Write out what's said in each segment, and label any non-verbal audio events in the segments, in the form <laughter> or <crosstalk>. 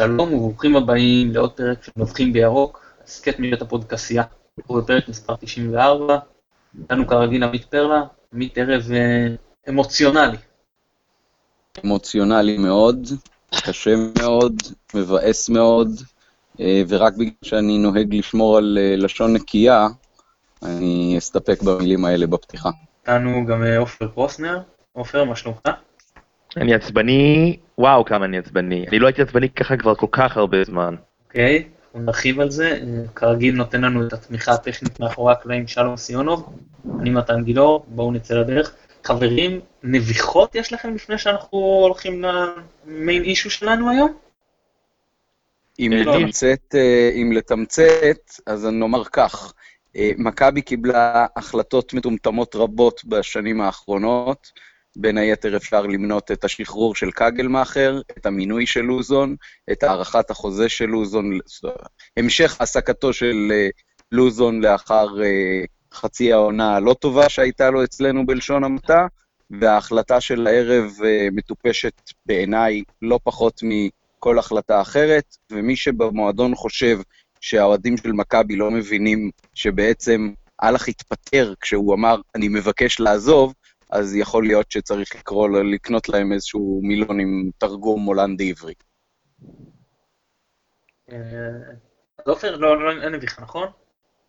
שלום וברוכים הבאים לעוד פרק של נובחים בירוק, הסכת מבית הפודקסייה. אנחנו בפרק מספר 94, איתנו כרגיל עמית פרלה, עמית ערב אה, אמוציונלי. אמוציונלי מאוד, קשה מאוד, מבאס מאוד, אה, ורק בגלל שאני נוהג לשמור על אה, לשון נקייה, אני אסתפק במילים האלה בפתיחה. איתנו גם עופר קרוסנר. עופר, מה שלומך? אני עצבני, וואו כמה אני עצבני. אני לא הייתי עצבני ככה כבר כל כך הרבה זמן. אוקיי, אנחנו נרחיב על זה. כרגיל נותן לנו את התמיכה הטכנית מאחורי הקלעים שלום סיונוב. אני מתן גילאור, בואו נצא לדרך. חברים, נביחות יש לכם לפני שאנחנו הולכים למיין אישו שלנו היום? אם לתמצת, אה, אם לתמצת, אז אני אומר כך, אה, מכבי קיבלה החלטות מטומטמות רבות בשנים האחרונות, בין היתר אפשר למנות את השחרור של קגלמאכר, את המינוי של לוזון, את הארכת החוזה של לוזון, המשך העסקתו של אה, לוזון לאחר אה, חצי העונה הלא טובה שהייתה לו אצלנו בלשון המעטה, וההחלטה של הערב אה, מטופשת בעיניי לא פחות מכל החלטה אחרת, ומי שבמועדון חושב שהאוהדים של מכבי לא מבינים שבעצם אהלך התפטר כשהוא אמר, אני מבקש לעזוב, אז יכול להיות שצריך לקרוא, לקנות להם איזשהו מילון עם תרגום הולנדי-עברי. אז עופר, לא, לא, אין נביכה, נכון?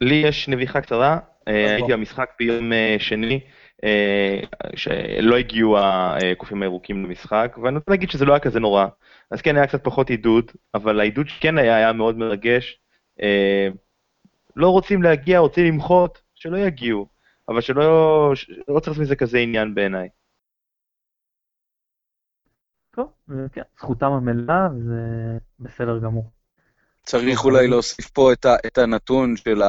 לי יש נביכה קצרה, אה, הייתי במשחק ביום אה, שני, אה, שלא הגיעו הקופים הירוקים למשחק, ואני רוצה להגיד שזה לא היה כזה נורא. אז כן, היה קצת פחות עידוד, אבל העידוד שכן היה, היה מאוד מרגש. לא רוצים להגיע, רוצים למחות, שלא יגיעו. אבל שלא לא צריך לעשות מזה כזה עניין בעיניי. טוב, כן, זכותם המלאה וזה בסדר גמור. צריך אולי להוסיף פה את, ה, את הנתון של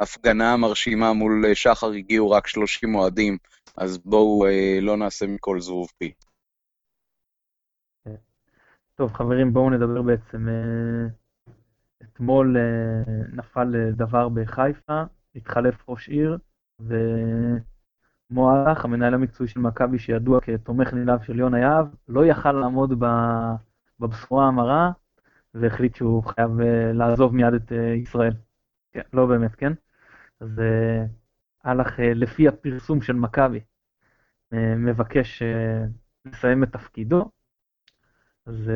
ההפגנה המרשימה מול שחר הגיעו רק 30 אוהדים, אז בואו אה, לא נעשה מכל זבוב פי. כן. טוב, חברים, בואו נדבר בעצם. אה, אתמול אה, נפל דבר בחיפה, התחלף ראש עיר, ומוערך, המנהל המקצועי של מכבי, שידוע כתומך נלהב של יונה יהב, לא יכל לעמוד בבשורה המרה, והחליט שהוא חייב אה, לעזוב מיד את אה, ישראל. כן, לא באמת, כן? אז הלך, אה, לפי הפרסום של מכבי, מבקש לסיים את תפקידו. אז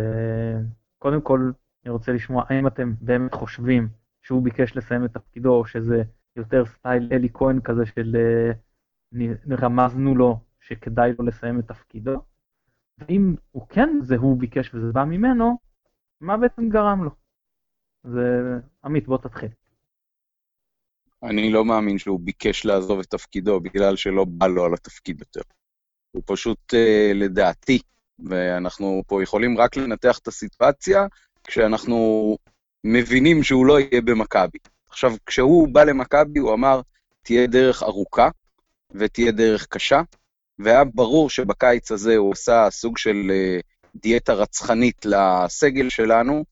קודם כל, אני רוצה לשמוע, האם אתם באמת חושבים שהוא ביקש לסיים את תפקידו, או שזה יותר סטייל אלי כהן כזה של אה, רמזנו לו שכדאי לו לסיים את תפקידו. ואם הוא כן, זה הוא ביקש וזה בא ממנו, מה בעצם גרם לו? זה... עמית, בוא תתחיל. אני לא מאמין שהוא ביקש לעזוב את תפקידו בגלל שלא בא לו על התפקיד יותר. הוא פשוט, אה, לדעתי, ואנחנו פה יכולים רק לנתח את הסיטואציה, כשאנחנו מבינים שהוא לא יהיה במכבי. עכשיו, כשהוא בא למכבי, הוא אמר, תהיה דרך ארוכה ותהיה דרך קשה, והיה ברור שבקיץ הזה הוא עשה סוג של אה, דיאטה רצחנית לסגל שלנו,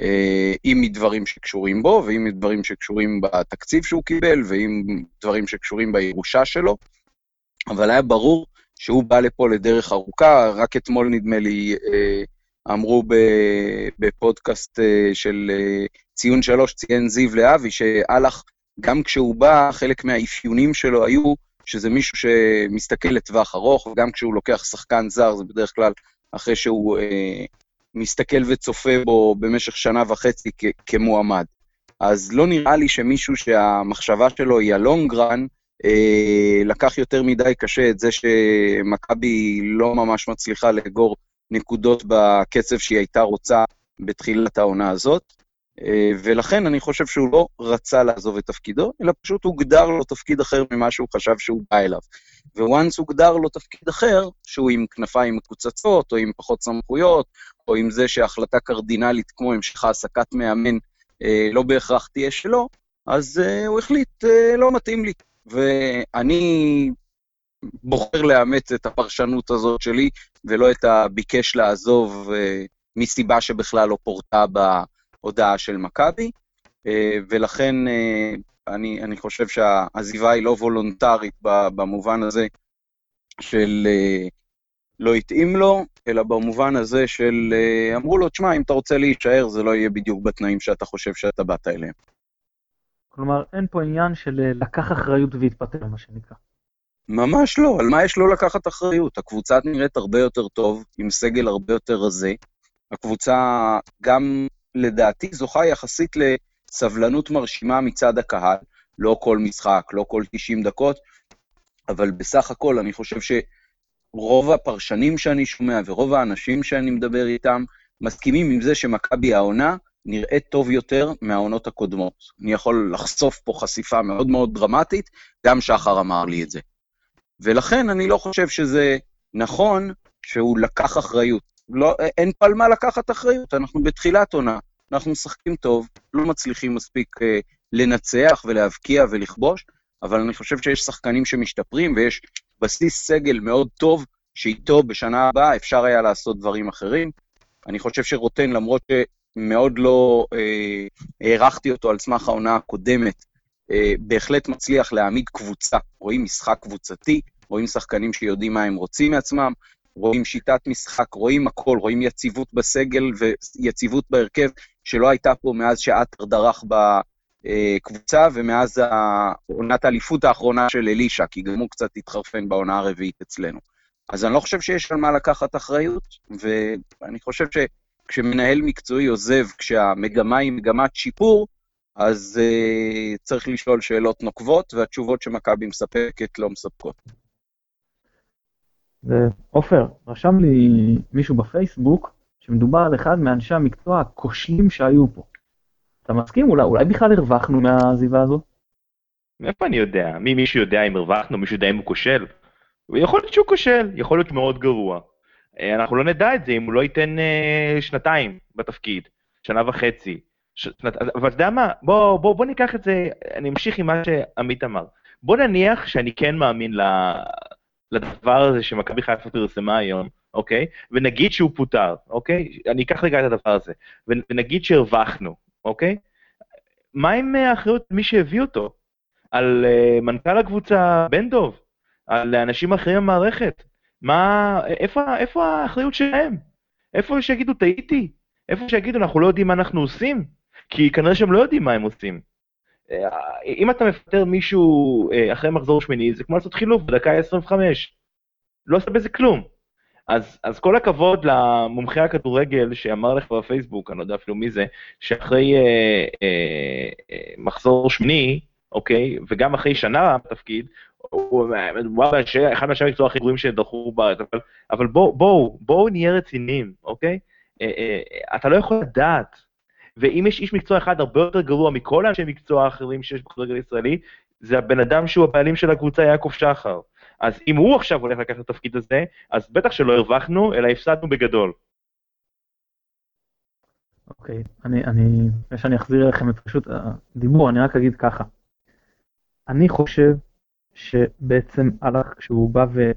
אה, עם דברים שקשורים בו, ועם דברים שקשורים בתקציב שהוא קיבל, ועם דברים שקשורים בירושה שלו, אבל היה ברור שהוא בא לפה לדרך ארוכה, רק אתמול נדמה לי אה, אמרו בפודקאסט של ציון שלוש ציין זיו להבי, שאלח, גם כשהוא בא, חלק מהאפיונים שלו היו שזה מישהו שמסתכל לטווח ארוך, וגם כשהוא לוקח שחקן זר, זה בדרך כלל אחרי שהוא אה, מסתכל וצופה בו במשך שנה וחצי כ- כמועמד. אז לא נראה לי שמישהו שהמחשבה שלו היא הלונגרן, אה, לקח יותר מדי קשה את זה שמכבי לא ממש מצליחה לאגור נקודות בקצב שהיא הייתה רוצה בתחילת העונה הזאת. אה, ולכן אני חושב שהוא לא רצה לעזוב את תפקידו, אלא פשוט הוגדר לו תפקיד אחר ממה שהוא חשב שהוא בא אליו. וואנס הוגדר לו תפקיד אחר, שהוא עם כנפיים מקוצצות, או עם פחות סמכויות, או עם זה שהחלטה קרדינלית כמו המשך העסקת מאמן אה, לא בהכרח תהיה שלו, אז אה, הוא החליט, לא מתאים לי. ואני בוחר לאמץ את הפרשנות הזאת שלי, ולא את הביקש לעזוב אה, מסיבה שבכלל לא פורטה ב... הודעה של מכבי, אה, ולכן אה, אני, אני חושב שהעזיבה היא לא וולונטרית במובן הזה של לא התאים לו, אלא במובן הזה של אמרו לו, תשמע, אם אתה רוצה להישאר, זה לא יהיה בדיוק בתנאים שאתה חושב שאתה באת אליהם. כלומר, אין פה עניין של לקח אחריות והתפטר, מה שנקרא. ממש לא, על מה יש לו לקחת אחריות? הקבוצה נראית הרבה יותר טוב, עם סגל הרבה יותר רזה. הקבוצה גם, לדעתי, זוכה יחסית לסבלנות מרשימה מצד הקהל. לא כל משחק, לא כל 90 דקות, אבל בסך הכל אני חושב שרוב הפרשנים שאני שומע ורוב האנשים שאני מדבר איתם מסכימים עם זה שמכבי העונה נראית טוב יותר מהעונות הקודמות. אני יכול לחשוף פה חשיפה מאוד מאוד דרמטית, גם שחר אמר לי את זה. ולכן אני לא חושב שזה נכון שהוא לקח אחריות. לא, אין פה על מה לקחת אחריות, אנחנו בתחילת עונה, אנחנו משחקים טוב, לא מצליחים מספיק uh, לנצח ולהבקיע ולכבוש, אבל אני חושב שיש שחקנים שמשתפרים ויש בסיס סגל מאוד טוב, שאיתו בשנה הבאה אפשר היה לעשות דברים אחרים. אני חושב שרוטן, למרות שמאוד לא אה, הערכתי אותו על סמך העונה הקודמת, אה, בהחלט מצליח להעמיד קבוצה. רואים משחק קבוצתי, רואים שחקנים שיודעים מה הם רוצים מעצמם, רואים שיטת משחק, רואים הכל, רואים יציבות בסגל ויציבות בהרכב, שלא הייתה פה מאז שעטר דרך בקבוצה, ומאז עונת האליפות האחרונה של אלישע, כי גם הוא קצת התחרפן בעונה הרביעית אצלנו. אז אני לא חושב שיש על מה לקחת אחריות, ואני חושב שכשמנהל מקצועי עוזב, כשהמגמה היא מגמת שיפור, אז uh, צריך לשאול שאלות נוקבות, והתשובות שמכבי מספקת לא מספקות. ועופר, רשם לי מישהו בפייסבוק שמדובר על אחד מאנשי המקצוע הכושלים שהיו פה. אתה מסכים? אולי, אולי בכלל הרווחנו מהעזיבה הזו? מאיפה אני יודע? מי מישהו יודע אם הרווחנו? מישהו יודע אם הוא כושל? יכול להיות שהוא כושל, יכול להיות מאוד גרוע. אה, אנחנו לא נדע את זה אם הוא לא ייתן אה, שנתיים בתפקיד, שנה וחצי. אבל אתה יודע מה? בוא, בוא, בוא ניקח את זה, אני אמשיך עם מה שעמית אמר. בוא נניח שאני כן מאמין. לדבר הזה שמכבי חיפה פרסמה היום, אוקיי? ונגיד שהוא פוטר, אוקיי? אני אקח רגע את הדבר הזה. ונגיד שהרווחנו, אוקיי? מה עם האחריות מי שהביא אותו? על uh, מנכ"ל הקבוצה בן דוב? על אנשים אחרים במערכת? מה, איפה, איפה האחריות שלהם? איפה שיגידו טעיתי? איפה שיגידו אנחנו לא יודעים מה אנחנו עושים? כי כנראה שהם לא יודעים מה הם עושים. אם אתה מפטר מישהו אה, אחרי מחזור שמיני, זה כמו לעשות חילוף בדקה 25. לא עושה בזה כלום. אז, אז כל הכבוד למומחי הכדורגל שאמר לך בפייסבוק, אני לא יודע אפילו מי זה, שאחרי אה, אה, אה, מחזור שמיני, אוקיי, וגם אחרי שנה בתפקיד, הוא אחד מאנשי המקצוע הכי גרועים שדרכו בארץ, אבל, אבל בואו, בואו, בואו נהיה רציניים, אוקיי? אה, אה, אתה לא יכול לדעת ואם יש איש מקצוע אחד הרבה יותר גרוע מכל האנשי מקצוע האחרים שיש בכדורגל הישראלי, זה הבן אדם שהוא הבעלים של הקבוצה, יעקב שחר. אז אם הוא עכשיו הולך לקחת את התפקיד הזה, אז בטח שלא הרווחנו, אלא הפסדנו בגדול. אוקיי, okay, אני, אני, לפני שאני אחזיר אליכם את פשוט הדיבור, אני רק אגיד ככה. אני חושב שבעצם הלך כשהוא בא ו...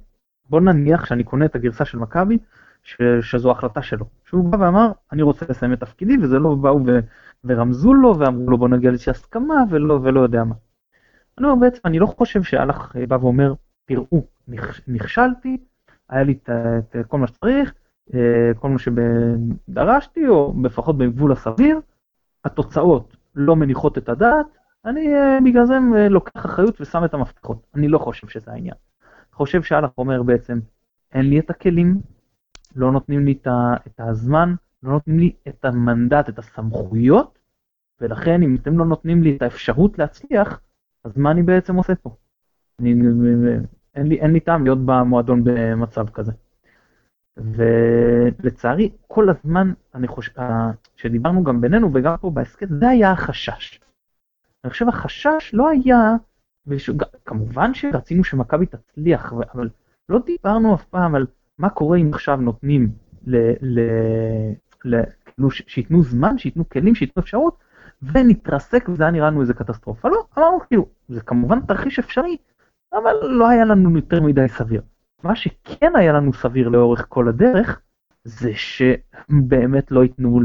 בוא נניח שאני קונה את הגרסה של מכבי, ש, שזו החלטה שלו. שהוא בא ואמר, אני רוצה לסיים את תפקידי, וזה לא באו ו, ורמזו לו, ואמרו לו בוא נגיע לאיזושהי הסכמה, ולא, ולא יודע מה. אני אומר בעצם, אני לא חושב שאלח בא ואומר, תראו, נכשלתי, היה לי את, כל מה שצריך, אה, כל מה שדרשתי, או לפחות בגבול הסביר, התוצאות לא מניחות את הדעת, אני אה, בגלל זה אה, לוקח אחריות ושם את המפתחות. אני לא חושב שזה העניין. חושב שאלח אומר בעצם, אין לי את הכלים, לא נותנים לי את הזמן, לא נותנים לי את המנדט, את הסמכויות, ולכן אם אתם לא נותנים לי את האפשרות להצליח, אז מה אני בעצם עושה פה? אני, אין, לי, אין לי טעם להיות במועדון במצב כזה. ולצערי, כל הזמן, אני חושב, שדיברנו גם בינינו וגם פה בהסכת, זה היה החשש. אני חושב החשש לא היה, וש... כמובן שרצינו שמכבי תצליח, אבל לא דיברנו אף פעם על מה קורה אם עכשיו נותנים, כאילו שייתנו זמן, שייתנו כלים, שייתנו אפשרות, ונתרסק וזה היה נראה לנו איזה קטסטרופה. לא, אמרנו כאילו, זה כמובן תרחיש אפשרי, אבל לא היה לנו יותר מדי סביר. מה שכן היה לנו סביר לאורך כל הדרך, זה שבאמת לא ייתנו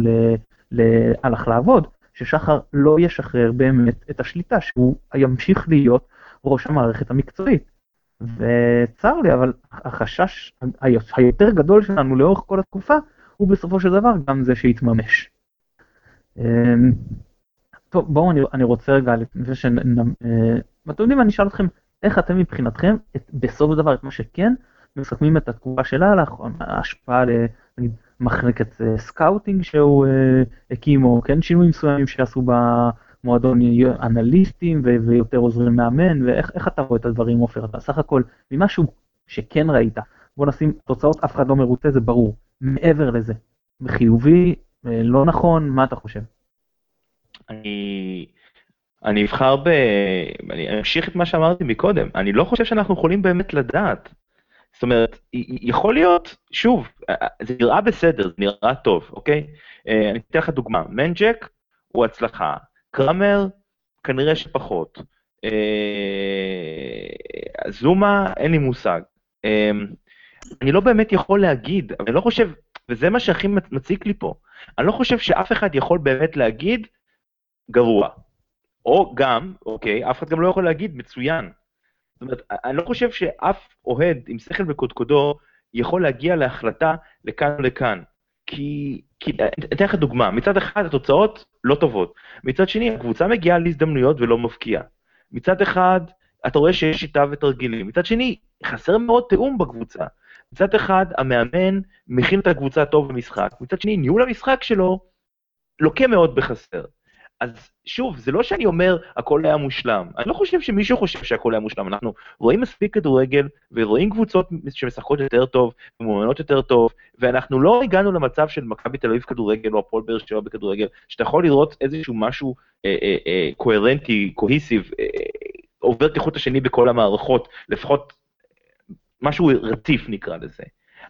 להלך לעבוד, ששחר לא ישחרר באמת את השליטה, שהוא ימשיך להיות ראש המערכת המקצועית. וצר לי, אבל החשש היותר גדול שלנו לאורך כל התקופה, הוא בסופו של דבר גם זה שיתממש. אמ, טוב, בואו, אני, אני רוצה רגע, לפני ש... אה, אתם יודעים, אני אשאל אתכם, איך אתם מבחינתכם, את, בסוף הדבר, את מה שכן, מסכמים את התקופה של אלאך, ההשפעה לנגיד מחלקת אה, scouting שהוא אה, הקים, או כן שינויים מסוימים שעשו במועדון אנליסטים ויותר עוזרים מאמן, ואיך אתה רואה את הדברים עופר, אתה סך הכל ממשהו שכן ראית, בוא נשים תוצאות, אף אחד לא מרוצה, זה ברור, מעבר לזה, חיובי, אה, לא נכון, מה אתה חושב? אני... אני אבחר ב... אני אמשיך את מה שאמרתי מקודם, אני לא חושב שאנחנו יכולים באמת לדעת. זאת אומרת, יכול להיות, שוב, זה נראה בסדר, זה נראה טוב, אוקיי? אה, אני אתן לך דוגמה, מנג'ק הוא הצלחה, קרמר כנראה שפחות, אה, זומה אין לי מושג. אה, אני לא באמת יכול להגיד, אני לא חושב, וזה מה שהכי מציק לי פה, אני לא חושב שאף אחד יכול באמת להגיד גרוע. או גם, אוקיי, אף אחד גם לא יכול להגיד מצוין. זאת אומרת, אני לא חושב שאף אוהד עם שכל בקודקודו יכול להגיע להחלטה לכאן או לכאן. כי, כי, אתן לך דוגמה, מצד אחד התוצאות לא טובות, מצד שני הקבוצה מגיעה להזדמנויות ולא מבקיעה. מצד אחד אתה רואה שיש שיטה ותרגילים, מצד שני חסר מאוד תיאום בקבוצה. מצד אחד המאמן מכין את הקבוצה טוב במשחק, מצד שני ניהול המשחק שלו לוקה מאוד בחסר. אז שוב, זה לא שאני אומר הכל היה מושלם. אני לא חושב שמישהו חושב שהכל היה מושלם. אנחנו רואים מספיק כדורגל, ורואים קבוצות שמשחקות יותר טוב, ומאומנות יותר טוב, ואנחנו לא הגענו למצב של מכבי תל אביב כדורגל, או הפועל באר שבע בכדורגל, שאתה יכול לראות איזשהו משהו אה, אה, אה, קוהרנטי, קוהיסיב, אה, עובר כחוט השני בכל המערכות, לפחות משהו רציף נקרא לזה.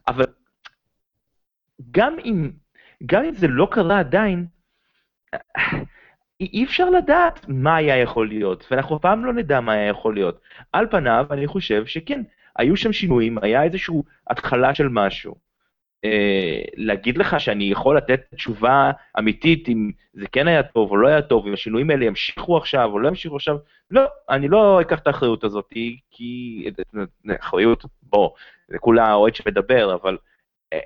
אבל גם אם, גם אם זה לא קרה עדיין, אי אפשר לדעת מה היה יכול להיות, ואנחנו אף פעם לא נדע מה היה יכול להיות. על פניו, אני חושב שכן, היו שם שינויים, היה איזושהי התחלה של משהו. אה, להגיד לך שאני יכול לתת תשובה אמיתית אם זה כן היה טוב או לא היה טוב, אם השינויים האלה ימשיכו עכשיו או לא ימשיכו עכשיו, לא, אני לא אקח את האחריות הזאת, כי... אחריות, בוא, זה כולה אוהד שמדבר, אבל אה,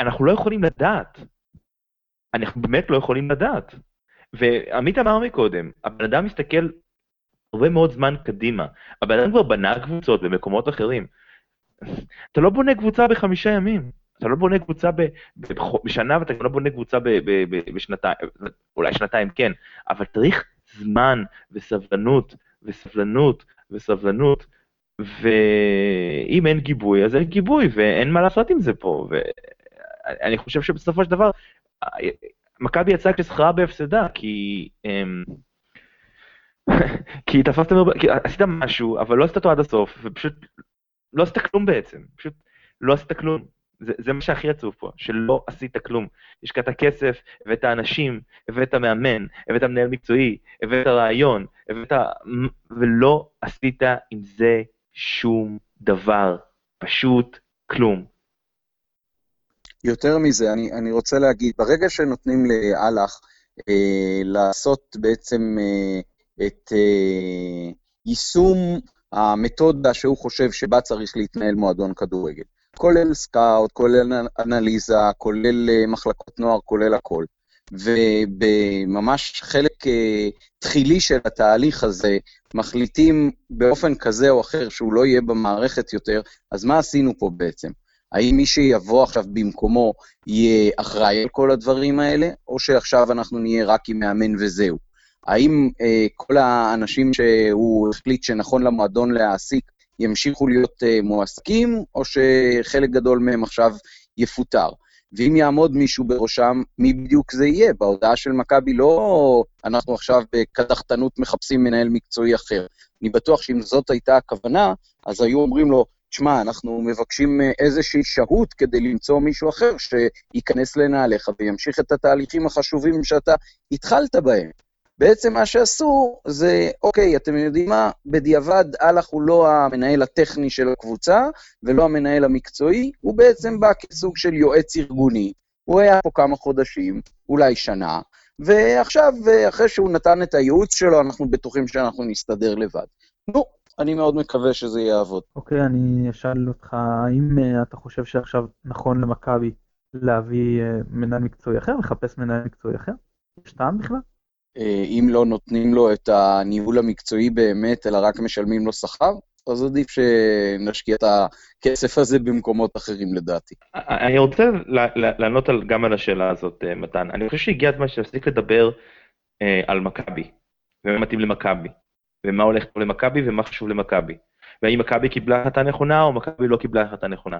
אנחנו לא יכולים לדעת. אנחנו באמת לא יכולים לדעת. ועמית אמר מקודם, הבן אדם מסתכל הרבה מאוד זמן קדימה. הבן אדם כבר בנה קבוצות במקומות אחרים. אתה לא בונה קבוצה בחמישה ימים. אתה לא בונה קבוצה בשנה ואתה לא בונה קבוצה בשנתיים, אולי שנתיים כן, אבל צריך זמן וסבלנות וסבלנות וסבלנות, ואם אין גיבוי אז אין גיבוי ואין מה לעשות עם זה פה. ואני חושב שבסופו של דבר מכבי יצאה כשכרה בהפסדה, כי... אמ, <laughs> כי תפסתם, כי עשית משהו, אבל לא עשית אותו עד הסוף, ופשוט לא עשית כלום בעצם, פשוט לא עשית כלום. זה, זה מה שהכי עצוב פה, שלא עשית כלום. השקעת כסף, הבאת אנשים, הבאת מאמן, הבאת מנהל מקצועי, הבאת רעיון, הבאת... ולא עשית עם זה שום דבר. פשוט כלום. יותר מזה, אני, אני רוצה להגיד, ברגע שנותנים לאלאח אה, לעשות בעצם אה, את אה, יישום המתודה שהוא חושב שבה צריך להתנהל מועדון כדורגל, כולל סקאוט, כולל אנליזה, כולל אה, מחלקות נוער, כולל הכל. ובממש חלק אה, תחילי של התהליך הזה, מחליטים באופן כזה או אחר שהוא לא יהיה במערכת יותר, אז מה עשינו פה בעצם? האם מי שיבוא עכשיו במקומו יהיה אחראי על כל הדברים האלה, או שעכשיו אנחנו נהיה רק עם מאמן וזהו? האם אה, כל האנשים שהוא החליט שנכון למועדון להעסיק ימשיכו להיות אה, מועסקים, או שחלק גדול מהם עכשיו יפוטר? ואם יעמוד מישהו בראשם, מי בדיוק זה יהיה? בהודעה של מכבי לא אנחנו עכשיו בקדחתנות מחפשים מנהל מקצועי אחר. אני בטוח שאם זאת הייתה הכוונה, אז היו אומרים לו, תשמע, אנחנו מבקשים אה, איזושהי שהות כדי למצוא מישהו אחר שייכנס לנעליך וימשיך את התהליכים החשובים שאתה התחלת בהם. בעצם מה שעשו זה, אוקיי, אתם יודעים מה? בדיעבד, אהלך הוא לא המנהל הטכני של הקבוצה ולא המנהל המקצועי, הוא בעצם בא כסוג של יועץ ארגוני. הוא היה פה כמה חודשים, אולי שנה, ועכשיו, אחרי שהוא נתן את הייעוץ שלו, אנחנו בטוחים שאנחנו נסתדר לבד. נו, אני מאוד מקווה שזה יעבוד. אוקיי, אני אשאל אותך, האם אה, אתה חושב שעכשיו נכון למכבי להביא אה, מנהל מקצועי אחר, לחפש מנהל מקצועי אחר? יש טעם בכלל? אה, אם לא נותנים לו את הניהול המקצועי באמת, אלא רק משלמים לו שכר, אז עדיף שנשקיע את הכסף הזה במקומות אחרים לדעתי. אני רוצה לענות גם על השאלה הזאת, מתן. אני חושב שהגיע הזמן שנפסיק לדבר על מכבי, ומה מתאים למכבי. ומה הולך טוב למכבי ומה חשוב למכבי. והאם מכבי קיבלה החלטה נכונה או מכבי לא קיבלה החלטה נכונה.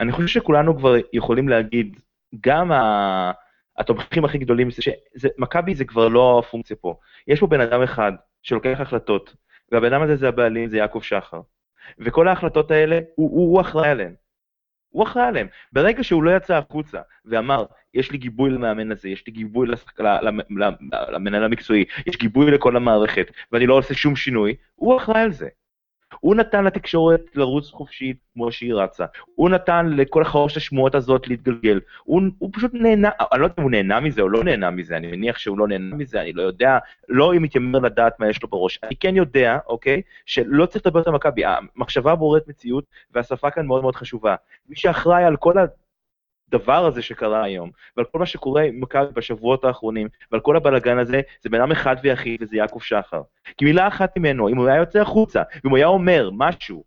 אני חושב שכולנו כבר יכולים להגיד, גם ה... התומכים הכי גדולים, שמכבי זה כבר לא הפונקציה פה. יש פה בן אדם אחד שלוקח החלטות, והבן אדם הזה זה הבעלים, זה יעקב שחר. וכל ההחלטות האלה, הוא, הוא, הוא אחראי עליהן. הוא אחראי עליהם. ברגע שהוא לא יצא החוצה ואמר, יש לי גיבוי למאמן הזה, יש לי גיבוי. למנהל המקצועי, יש גיבוי לכל המערכת, ואני לא עושה שום שינוי, הוא אחראי על זה. הוא נתן לתקשורת לרוץ חופשית כמו שהיא רצה. הוא נתן לכל החרוש השמועות הזאת להתגלגל. הוא, הוא פשוט נהנה, אני לא יודע אם הוא נהנה מזה או לא נהנה מזה, אני מניח שהוא לא נהנה מזה, אני לא יודע, לא אם מתיימר לדעת מה יש לו בראש. אני כן יודע, אוקיי, שלא צריך לדבר על מכבי, המחשבה בוררת מציאות, והשפה כאן מאוד מאוד חשובה. מי שאחראי על כל הדבר הזה שקרה היום, ועל כל מה שקורה עם מכבי בשבועות האחרונים, ועל כל הבלאגן הזה, זה בן אדם אחד ויחיד, וזה יעקב שחר. כי מילה אחת ממנו, אם הוא היה יוצא החוצה, ואם הוא היה אומר משהו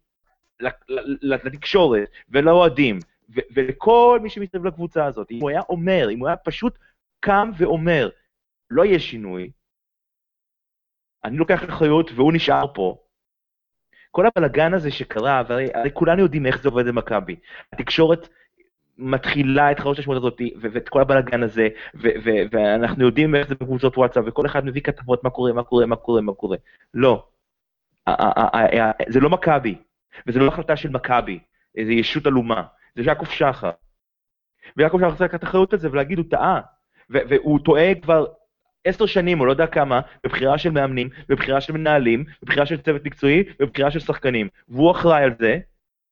לתקשורת ולאוהדים, ולכל מי שמסתובב לקבוצה הזאת, אם הוא היה אומר, אם הוא היה פשוט קם ואומר, לא יהיה שינוי, אני לוקח אחריות והוא נשאר פה. כל הבלאגן הזה שקרה, והרי כולנו יודעים איך זה עובד במכבי. התקשורת מתחילה את חרוש השמות הזאת, ואת כל הבלאגן הזה, ואנחנו יודעים איך זה בקבוצות וואטסאפ, וכל אחד מביא כתבות מה קורה, מה קורה, מה קורה, מה קורה. לא. זה לא מכבי, וזה לא החלטה של מכבי, איזו ישות עלומה, זה יעקב שחר. ויעקב שחר צריך לקחת אחריות על זה ולהגיד, הוא טעה. והוא טועה כבר עשר שנים, או לא יודע כמה, בבחירה של מאמנים, בבחירה של מנהלים, בבחירה של צוות מקצועי, בבחירה של שחקנים. והוא אחראי על זה,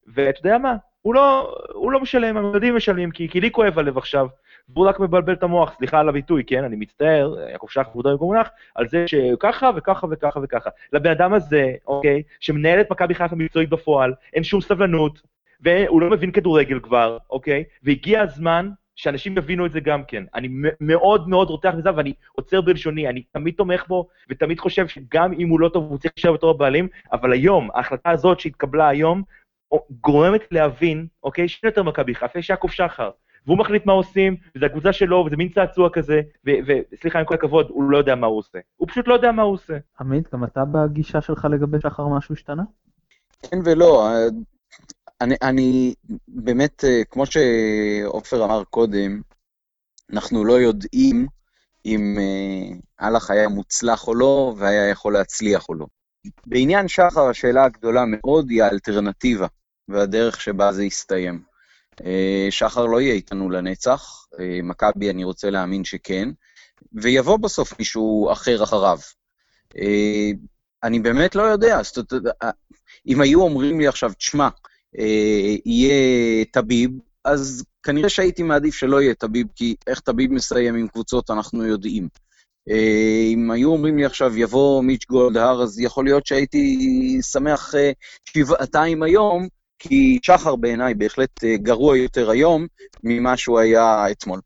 ואתה יודע מה? הוא לא, הוא לא משלם, המדדים משלמים, כי, כי לי כואב הלב עכשיו, והוא רק מבלבל את המוח, סליחה על הביטוי, כן, אני מצטער, יעקב שחר כבודו במקום מונח, על זה שככה וככה וככה וככה. לבן אדם הזה, אוקיי, שמנהל את מכבי חיפה מקצועית בפועל, אין שום סבלנות, והוא לא מבין כדורגל כבר, אוקיי, והגיע הזמן שאנשים יבינו את זה גם כן. אני מאוד מאוד רותח מזה, ואני עוצר בלשוני, אני תמיד תומך בו, ותמיד חושב שגם אם הוא לא טוב, הוא צריך להישאר בתור הבעלים, אבל היום, ההחלטה הזאת שהתקבלה היום, גורמת להבין, אוקיי, שאין יותר מכבי חיפה, יש יעקב שחר. והוא מחליט מה עושים, וזו הקבוצה שלו, וזה מין צעצוע כזה, וסליחה, עם כל הכבוד, הוא לא יודע מה הוא עושה. הוא פשוט לא יודע מה הוא עושה. עמית, גם אתה בגישה שלך לגבי שחר משהו השתנה? כן ולא. אני, אני באמת, כמו שעופר אמר קודם, אנחנו לא יודעים אם הלך היה מוצלח או לא, והיה יכול להצליח או לא. בעניין שחר, השאלה הגדולה מאוד היא האלטרנטיבה. והדרך שבה זה יסתיים. אה, שחר לא יהיה איתנו לנצח, אה, מכבי אני רוצה להאמין שכן, ויבוא בסוף מישהו אחר אחריו. אה, אני באמת לא יודע, זאת אומרת, אם היו אומרים לי עכשיו, תשמע, יהיה טביב, אז כנראה שהייתי מעדיף שלא יהיה טביב, כי איך טביב מסיים עם קבוצות אנחנו יודעים. אם היו אומרים לי עכשיו, יבוא מיץ' גולדהר, אז יכול להיות שהייתי שמח שבעתיים היום, כי שחר בעיניי בהחלט אה, גרוע יותר היום ממה שהוא היה אתמול.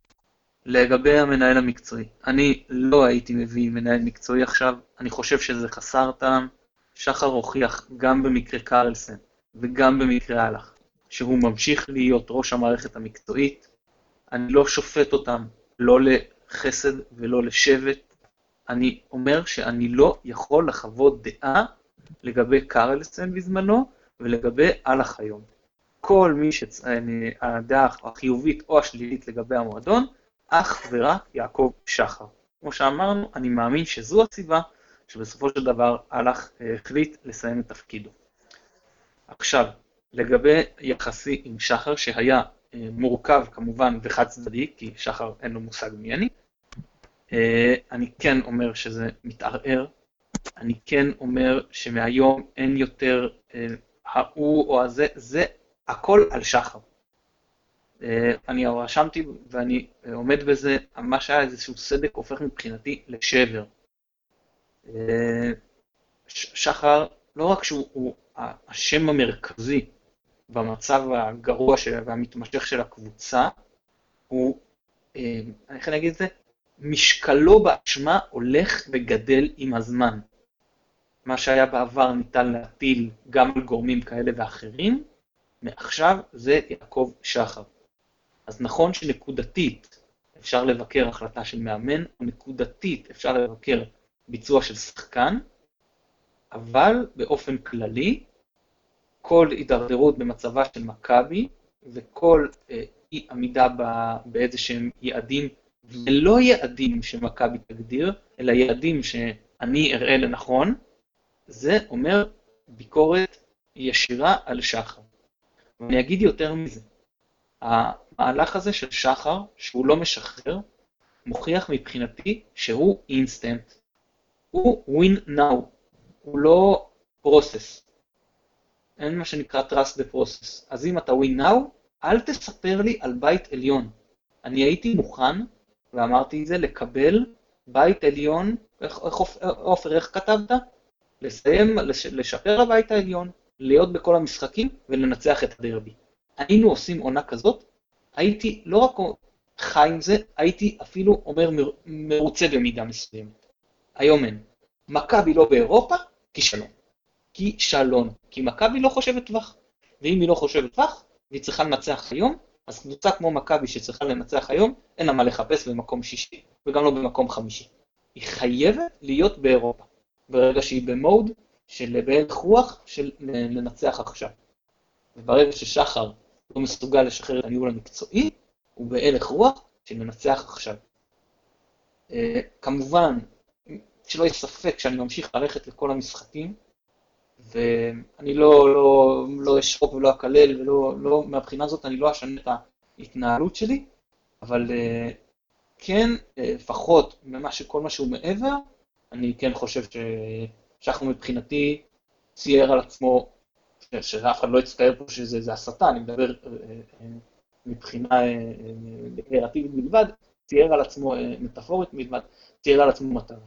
לגבי המנהל המקצועי, אני לא הייתי מביא מנהל מקצועי עכשיו, אני חושב שזה חסר טעם. שחר הוכיח גם במקרה קרלסן וגם במקרה הלך, שהוא ממשיך להיות ראש המערכת המקצועית. אני לא שופט אותם, לא לחסד ולא לשבט. אני אומר שאני לא יכול לחוות דעה לגבי קרלסן בזמנו, ולגבי הלך היום. כל מי שהדעה החיובית או השלילית לגבי המועדון, אך ורק יעקב שחר. כמו שאמרנו, אני מאמין שזו הסיבה שבסופו של דבר הלך אה, החליט לסיים את תפקידו. עכשיו, לגבי יחסי עם שחר, שהיה אה, מורכב כמובן וחד צדדי, כי שחר אין לו מושג מי אני, אה, אני כן אומר שזה מתערער, אני כן אומר שמהיום אין יותר ההוא או הזה, זה הכל על שחר. אה, אני רשמתי ואני אה, עומד בזה, מה שהיה איזשהו סדק הופך מבחינתי לשבר. אה, שחר, לא רק שהוא השם המרכזי במצב הגרוע והמתמשך של הקבוצה הוא, איך אני אגיד את זה? משקלו באשמה הולך וגדל עם הזמן. מה שהיה בעבר ניתן להטיל גם על גורמים כאלה ואחרים, מעכשיו זה יעקב שחר. אז נכון שנקודתית אפשר לבקר החלטה של מאמן, נקודתית אפשר לבקר ביצוע של שחקן, אבל באופן כללי, כל הידרדרות במצבה של מכבי וכל אה, אי עמידה באיזה שהם יעדים, ולא יעדים שמכבי תגדיר, אלא יעדים שאני אראה לנכון, זה אומר ביקורת ישירה על שחר. ואני אגיד יותר מזה, המהלך הזה של שחר, שהוא לא משחרר, מוכיח מבחינתי שהוא אינסטנט. הוא win now, הוא לא process. אין מה שנקרא trust the process. אז אם אתה win now, אל תספר לי על בית עליון. אני הייתי מוכן, ואמרתי את זה, לקבל בית עליון, איך, עופר, איך כתבת? לסיים, לש, לשפר לבית העליון, להיות בכל המשחקים ולנצח את הדרבי. היינו עושים עונה כזאת, הייתי לא רק חי עם זה, הייתי אפילו אומר מר, מרוצה במידה מסוימת. היום אין. מכבי לא באירופה, כישלון. כישלון. כי מכבי לא חושבת טווח. ואם היא לא חושבת טווח, והיא צריכה לנצח היום, אז קבוצה כמו מכבי שצריכה לנצח היום, אין לה מה לחפש במקום שישי, וגם לא במקום חמישי. היא חייבת להיות באירופה. ברגע שהיא במוד של בהלך רוח של לנצח עכשיו. וברגע ששחר לא מסוגל לשחרר את הניהול המקצועי, הוא בהלך רוח של לנצח עכשיו. Uh, כמובן, שלא יהיה ספק שאני ממשיך ללכת לכל המשחקים, ואני לא, לא, לא אשרוק ולא אקלל, ולא, לא, מהבחינה הזאת אני לא אשנה את ההתנהלות שלי, אבל uh, כן, uh, לפחות ממה שכל מה שהוא מעבר, אני כן חושב ששחר מבחינתי צייר על עצמו, שאף אחד לא יצטער פה שזה הסתה, אני מדבר אה, אה, מבחינה דקלרטיבית בלבד, צייר על עצמו, מטאפורית בלבד, צייר על עצמו מטרה.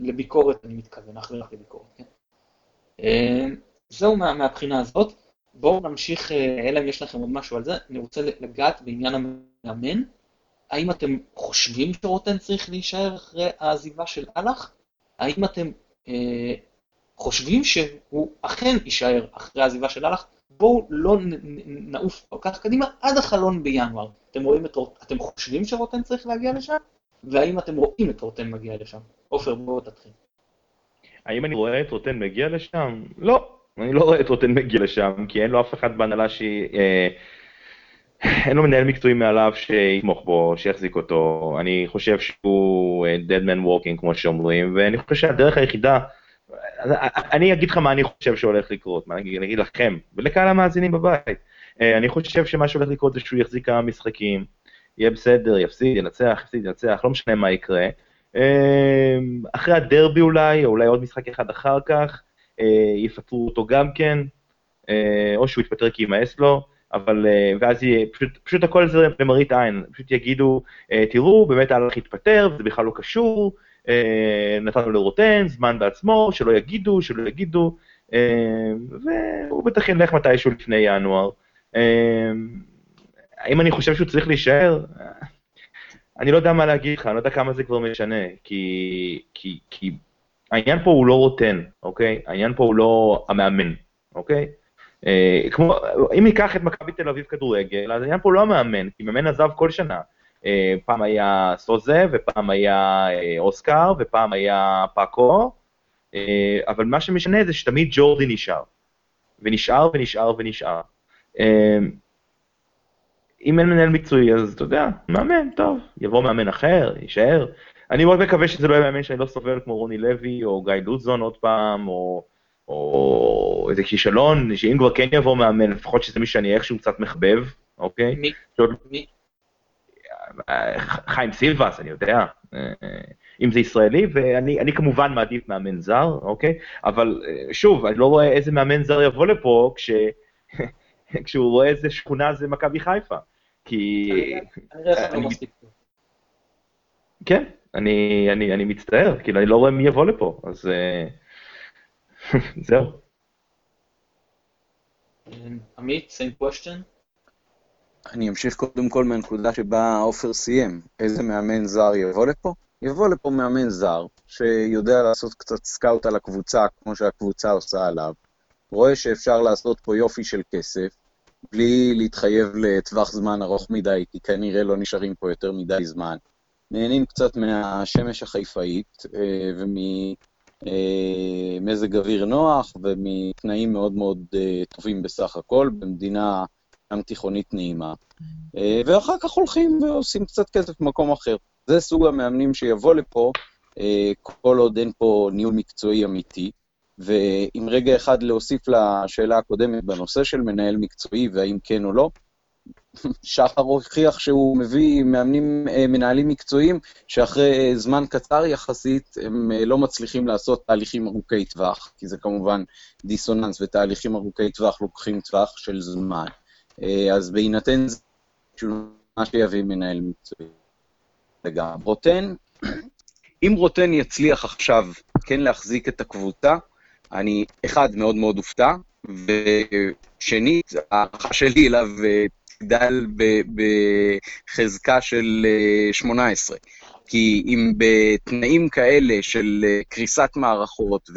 לביקורת אני מתכוון, אך ורק לביקורת, כן? זהו מה, מהבחינה הזאת. בואו נמשיך, אלא אם יש לכם עוד משהו על זה, אני רוצה לגעת בעניין המאמן. האם אתם חושבים שרוטן צריך להישאר אחרי העזיבה של אהלך? האם אתם אה, חושבים שהוא אכן יישאר אחרי העזיבה של אהלך? בואו לא נעוף כל כך קדימה עד החלון בינואר. אתם רואים את אתם חושבים שרוטן צריך להגיע לשם? והאם אתם רואים את רוטן מגיע לשם? עופר, בואו תתחיל. האם אני רואה את רוטן מגיע לשם? לא, אני לא רואה את רוטן מגיע לשם, כי אין לו אף אחד בהנהלה שהיא... אה, אין לו מנהל מקצועי מעליו שיתמוך בו, שיחזיק אותו, אני חושב שהוא אה, dead man walking כמו שאומרים, ואני חושב שהדרך היחידה, אני אגיד לך מה אני חושב שהולך לקרות, מה אני אגיד לכם, ולקהל המאזינים בבית. אה, אני חושב שמה שהולך לקרות זה שהוא יחזיק כמה משחקים, יהיה בסדר, יפסיד, ינצח, יפסיד, ינצח, לא משנה מה יקרה. אה, אחרי הדרבי אולי, או אולי עוד משחק אחד אחר כך, יפטרו אותו גם כן, או שהוא יתפטר כי יימאס לו. אבל, אה, ואז יהיה, פשוט, פשוט הכל זה למראית עין, פשוט יגידו, אה, תראו, באמת הלך להתפטר, וזה בכלל לא קשור, אה, נתנו לרוטן, זמן בעצמו, שלא יגידו, שלא יגידו, והוא בטח ילך מתישהו לפני ינואר. האם אני חושב שהוא צריך להישאר? אני לא יודע מה להגיד לך, אני לא יודע כמה זה כבר משנה, כי, כי, כי העניין פה הוא לא רוטן, אוקיי? העניין פה הוא לא המאמן, אוקיי? אה, כמו, אם ניקח את מכבי תל אביב כדורגל, אז העניין פה לא המאמן, כי מאמן עזב כל שנה. אה, פעם היה סוזה, ופעם היה אה, אוסקר, ופעם היה פאקו, אבל מה שמשנה זה שתמיד ג'ורדי נשאר. ונשאר ונשאר ונשאר. אם אין מנהל מקצועי, אז אתה יודע, מאמן, טוב, יבוא מאמן אחר, יישאר. אני מאוד מקווה שזה לא יהיה מאמן שאני לא סובל כמו רוני לוי, או גיא לוזון עוד פעם, או... או איזה כישלון, שאם כבר כן יבוא מאמן, לפחות שזה מי שאני איכשהו קצת מחבב, אוקיי? מי? מי? חיים סילבס, אני יודע, אם זה ישראלי, ואני כמובן מעדיף מאמן זר, אוקיי? אבל שוב, אני לא רואה איזה מאמן זר יבוא לפה כש... <laughs> כשהוא רואה איזה שכונה זה מכבי חיפה. כי... לא כן, אני מצטער, כאילו אני לא רואה מי יבוא לפה, אז... <laughs> זהו. עמית, same question? אני אמשיך קודם כל מהנקודה שבה עופר סיים. איזה מאמן זר יבוא לפה? יבוא לפה מאמן זר, שיודע לעשות קצת סקאוט על הקבוצה, כמו שהקבוצה עושה עליו, רואה שאפשר לעשות פה יופי של כסף, בלי להתחייב לטווח זמן ארוך מדי, כי כנראה לא נשארים פה יותר מדי זמן. נהנים קצת מהשמש החיפאית אה, וממזג אוויר נוח ומתנאים מאוד מאוד אה, טובים בסך הכל, במדינה ים תיכונית נעימה. אה, ואחר כך הולכים ועושים קצת כסף במקום אחר. זה סוג המאמנים שיבוא לפה, כל עוד אין פה ניהול מקצועי אמיתי. ועם רגע אחד להוסיף לשאלה הקודמת בנושא של מנהל מקצועי, והאם כן או לא, שחר הוכיח שהוא מביא מאמנים, אה, מנהלים מקצועיים, שאחרי זמן קצר יחסית, הם אה, לא מצליחים לעשות תהליכים ארוכי טווח, כי זה כמובן דיסוננס, ותהליכים ארוכי טווח לוקחים טווח של זמן. אה, אז בהינתן זה, מה שיביא מנהל מקצועי. וגם רוטן, אם רוטן יצליח עכשיו כן להחזיק את הקבוצה, אני, אחד, מאוד מאוד הופתע, ושנית, ההערכה שלי אליו אה, תגדל בחזקה של 18. אה, כי אם בתנאים כאלה של אה, קריסת מערכות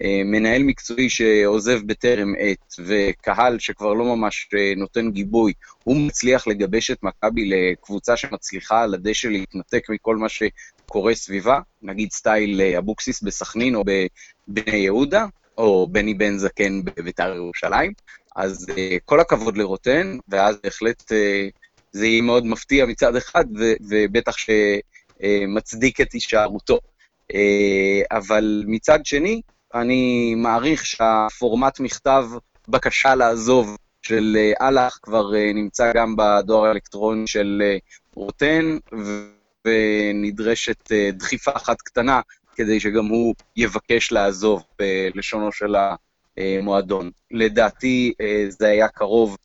ומנהל מקצועי שעוזב בטרם עת וקהל שכבר לא ממש נותן גיבוי, הוא מצליח לגבש את מכבי לקבוצה שמצליחה על הדשא להתנתק מכל מה שקורה סביבה, נגיד סטייל אבוקסיס בסכנין או בבני יהודה, או בני בן זקן בביתר ירושלים. אז uh, כל הכבוד לרוטן, ואז בהחלט uh, זה יהיה מאוד מפתיע מצד אחד, ובטח שמצדיק uh, את הישארותו. אבל מצד שני, אני מעריך שהפורמט מכתב בקשה לעזוב של אהלך כבר נמצא גם בדואר האלקטרוני של רוטן, ונדרשת דחיפה אחת קטנה כדי שגם הוא יבקש לעזוב בלשונו של המועדון. לדעתי אה, זה היה קרוב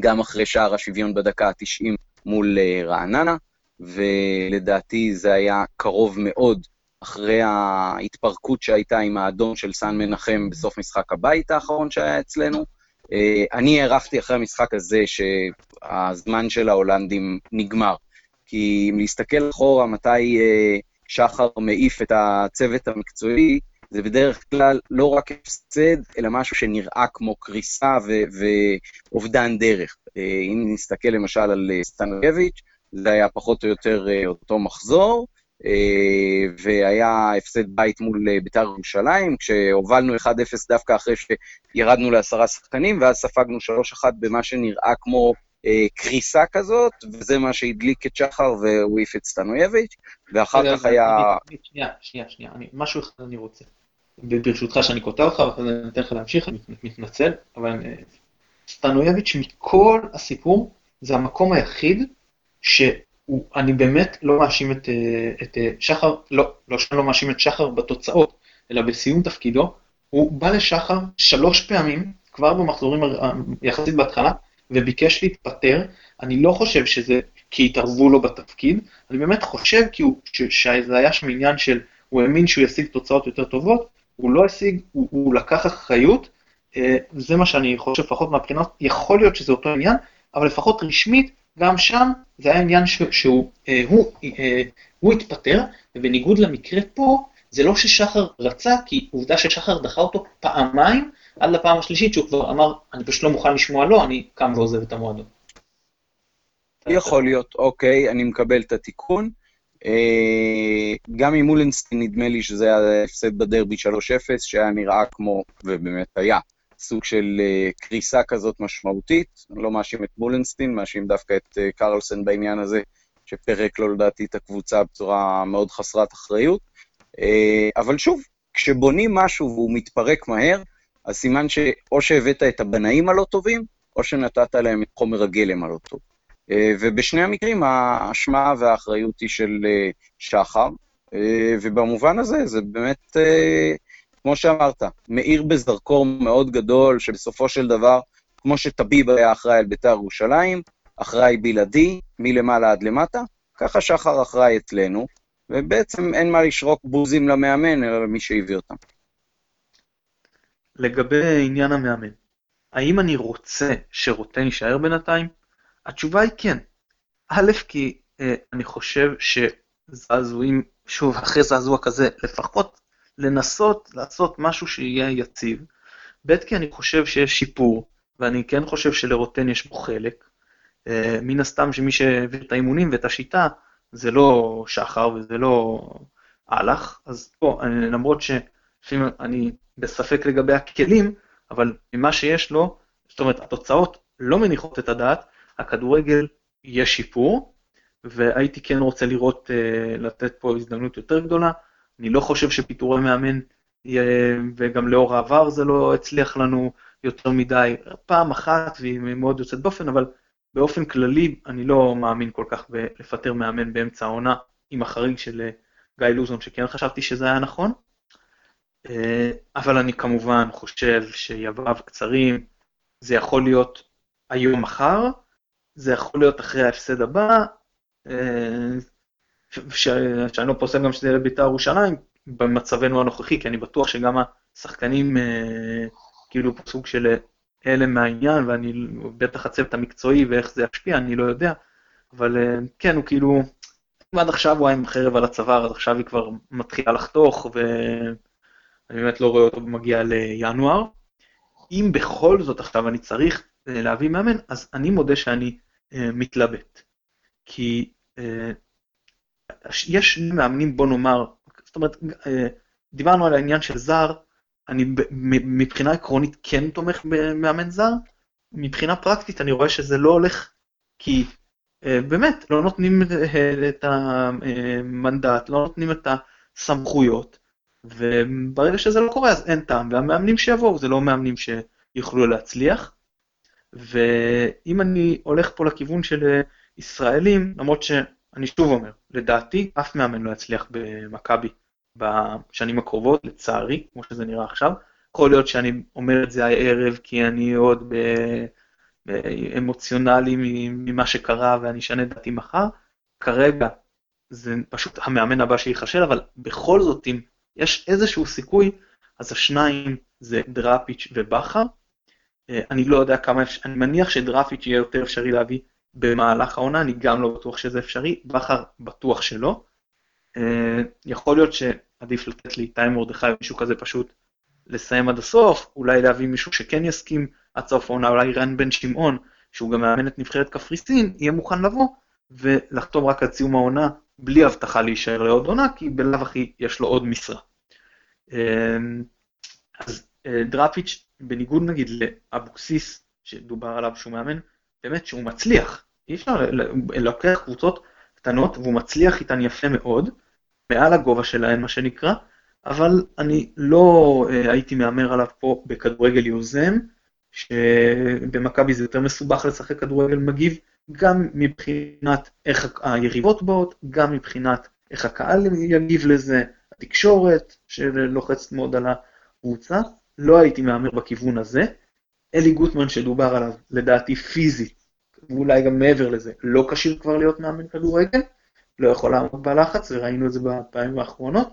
גם אחרי שער השוויון בדקה ה-90 מול אה, רעננה, ולדעתי זה היה קרוב מאוד אחרי ההתפרקות שהייתה עם האדום של סן מנחם בסוף משחק הבית האחרון שהיה אצלנו. אה, אני הערכתי אחרי המשחק הזה שהזמן של ההולנדים נגמר. כי אם להסתכל אחורה מתי שחר מעיף את הצוות המקצועי, זה בדרך כלל לא רק הפסד, אלא משהו שנראה כמו קריסה ואובדן דרך. אה, אם נסתכל למשל על אה, סטנקביץ', זה היה פחות או יותר אה, אותו מחזור, והיה הפסד בית מול בית"ר ירושלים, כשהובלנו 1-0 דווקא אחרי שירדנו לעשרה שחקנים, ואז ספגנו 3-1 במה שנראה כמו קריסה כזאת, וזה מה שהדליק את שחר והוא העיף את סטנויביץ', ואחר כך היה... שנייה, שנייה, שנייה, משהו אחד אני רוצה. ברשותך שאני קוטע אותך, ואחרי זה אני אתן לך להמשיך, אני מתנצל, אבל אה, סטנויביץ' מכל הסיפור, זה המקום היחיד שאני באמת לא מאשים את, אה, את שחר, לא, לא שאני לא מאשים את שחר בתוצאות, אלא בסיום תפקידו, הוא בא לשחר שלוש פעמים, כבר במחזורים יחסית בהתחלה, וביקש להתפטר, אני לא חושב שזה כי התערבו לו בתפקיד, אני באמת חושב כי הוא, ש, שזה היה שם עניין של, הוא האמין שהוא ישיג תוצאות יותר טובות, הוא לא השיג, הוא, הוא לקח אחריות, אה, זה מה שאני חושב לפחות מהבחינות, יכול להיות שזה אותו עניין, אבל לפחות רשמית, גם שם זה היה עניין ש, שהוא אה, הוא, אה, הוא התפטר, ובניגוד למקרה פה, זה לא ששחר רצה, כי עובדה ששחר דחה אותו פעמיים, עד לפעם השלישית שהוא כבר אמר, אני פשוט לא מוכן לשמוע לא, אני קם ועוזב את המועדון. יכול להיות, אוקיי, אני מקבל את התיקון. אה, גם עם מולנסטין נדמה לי שזה היה הפסד בדרבי 3-0, שהיה נראה כמו, ובאמת היה, סוג של אה, קריסה כזאת משמעותית. אני לא מאשים את מולנסטין, מאשים דווקא את אה, קרלסן בעניין הזה, שפרק לו לדעתי את הקבוצה בצורה מאוד חסרת אחריות. אבל שוב, כשבונים משהו והוא מתפרק מהר, אז סימן שאו שהבאת את הבנאים הלא טובים, או שנתת להם את חומר הגלם הלא טוב. אה, ובשני המקרים האשמה והאחריות היא של אה, שחר, אה, ובמובן הזה זה באמת, כמו שאמרת, מאיר בזרקור מאוד גדול, שבסופו של דבר, כמו שטביב היה אחראי על בית"ר ירושלים, אחראי בלעדי, מלמעלה עד למטה, ככה שחר אחראי אצלנו, ובעצם אין מה לשרוק בוזים למאמן, אלא למי שהביא אותם. לגבי עניין המאמן. האם אני רוצה שרוטן יישאר בינתיים? התשובה היא כן. א', כי אה, אני חושב שזעזועים, שוב, אחרי זעזוע כזה, לפחות לנסות לעשות משהו שיהיה יציב. ב', כי אני חושב שיש שיפור, ואני כן חושב שלרוטן יש בו חלק. אה, מן הסתם שמי שהביא את האימונים ואת השיטה, זה לא שחר וזה לא אהלך, אז פה, אני, למרות שלפעמים אני בספק לגבי הכלים, אבל ממה שיש לו, זאת אומרת, התוצאות לא מניחות את הדעת, הכדורגל יש שיפור, והייתי כן רוצה לראות, uh, לתת פה הזדמנות יותר גדולה. אני לא חושב שפיטורי מאמן, וגם לאור העבר זה לא הצליח לנו יותר מדי, פעם אחת והיא מאוד יוצאת דופן, אבל באופן כללי אני לא מאמין כל כך בלפטר מאמן באמצע העונה, עם החריג של אה, גיא לוזון, שכן חשבתי שזה היה נכון. אה, אבל אני כמובן חושב שימיו קצרים, זה יכול להיות היום מחר, זה יכול להיות אחרי ההפסד הבא, אה, שאני לא פוסל גם שזה יהיה לבית"ר ירושלים, במצבנו הנוכחי, כי אני בטוח שגם השחקנים אה, כאילו סוג של הלם מהעניין, ואני בטח הצוות המקצועי ואיך זה ישפיע, אני לא יודע, אבל כן, הוא כאילו, אם עד עכשיו הוא היה עם חרב על הצוואר, אז עכשיו היא כבר מתחילה לחתוך, ו... אני באמת לא רואה אותו מגיע לינואר. אם בכל זאת עכשיו אני צריך אה, להביא מאמן, אז אני מודה שאני מתלבט. כי uh, יש מאמנים, בוא נאמר, זאת אומרת, uh, דיברנו על העניין של זר, אני מבחינה עקרונית כן תומך במאמן זר, מבחינה פרקטית אני רואה שזה לא הולך, כי באמת, לא נותנים את המנדט, לא נותנים את הסמכויות. וברגע שזה לא קורה אז אין טעם, והמאמנים שיבואו זה לא מאמנים שיוכלו להצליח. ואם אני הולך פה לכיוון של ישראלים, למרות שאני שוב אומר, לדעתי אף מאמן לא יצליח במכבי בשנים הקרובות, לצערי, כמו שזה נראה עכשיו. יכול להיות שאני אומר את זה הערב כי אני עוד אמוציונלי ממה שקרה ואני אשנה דעתי מחר. כרגע זה פשוט המאמן הבא שייכשל, אבל בכל זאת אם יש איזשהו סיכוי, אז השניים זה דראפיץ' ובכר. אה, אני לא יודע כמה, אפשר, אני מניח שדראפיץ' יהיה יותר אפשרי להביא במהלך העונה, אני גם לא בטוח שזה אפשרי, בכר בטוח שלא. אה, יכול להיות שעדיף לתת לאיתי מרדכי או מישהו כזה פשוט לסיים עד הסוף, אולי להביא מישהו שכן יסכים עד סוף העונה, אולי רן בן שמעון, שהוא גם מאמן את נבחרת קפריסין, יהיה מוכן לבוא ולחתום רק עד סיום העונה, בלי הבטחה להישאר לעוד עונה, כי בלאו הכי יש לו עוד משרה. אמ, אז אה, דראפיץ', בניגוד נגיד לאבוקסיס, שדובר עליו שהוא מאמן, באמת שהוא מצליח. אי אפשר לוקח קבוצות קטנות והוא מצליח איתן יפה מאוד, מעל הגובה שלהן מה שנקרא, אבל אני לא אה, הייתי מהמר עליו פה בכדורגל יוזם, שבמכבי זה יותר מסובך לשחק כדורגל מגיב, גם מבחינת איך היריבות באות, גם מבחינת איך הקהל יגיב לזה, התקשורת שלוחצת מאוד על הקבוצה, לא הייתי מהמר בכיוון הזה. אלי גוטמן שדובר עליו, לדעתי פיזית, ואולי גם מעבר לזה, לא כשיר כבר להיות מאמן כדורגל, לא יכול לעמוד בלחץ, וראינו את זה בפעמים האחרונות,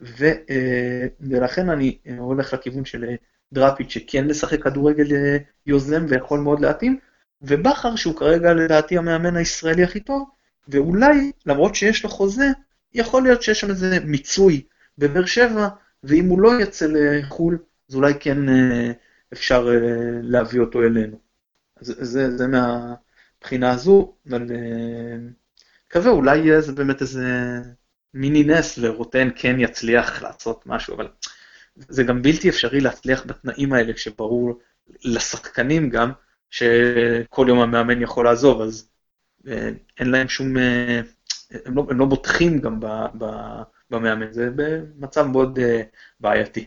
ו, אה, ולכן אני הולך לכיוון של דראפיץ' שכן לשחק כדורגל אה, יוזם ויכול מאוד להתאים, ובכר שהוא כרגע לדעתי המאמן הישראלי הכי טוב, ואולי, למרות שיש לו חוזה, יכול להיות שיש שם איזה מיצוי בבאר שבע, ואם הוא לא יצא לחו"ל, אז אולי כן אה, אפשר אה, להביא אותו אלינו. אז זה, זה מהבחינה הזו, אבל אה, מקווה, אולי יהיה זה באמת איזה מיני נס ורוטן כן יצליח לעשות משהו, אבל זה גם בלתי אפשרי להצליח בתנאים האלה, כשברור לשחקנים גם, שכל יום המאמן יכול לעזוב, אז אין להם שום הם לא, הם לא בוטחים גם ב, ב, במאמן, זה במצב מאוד בעייתי.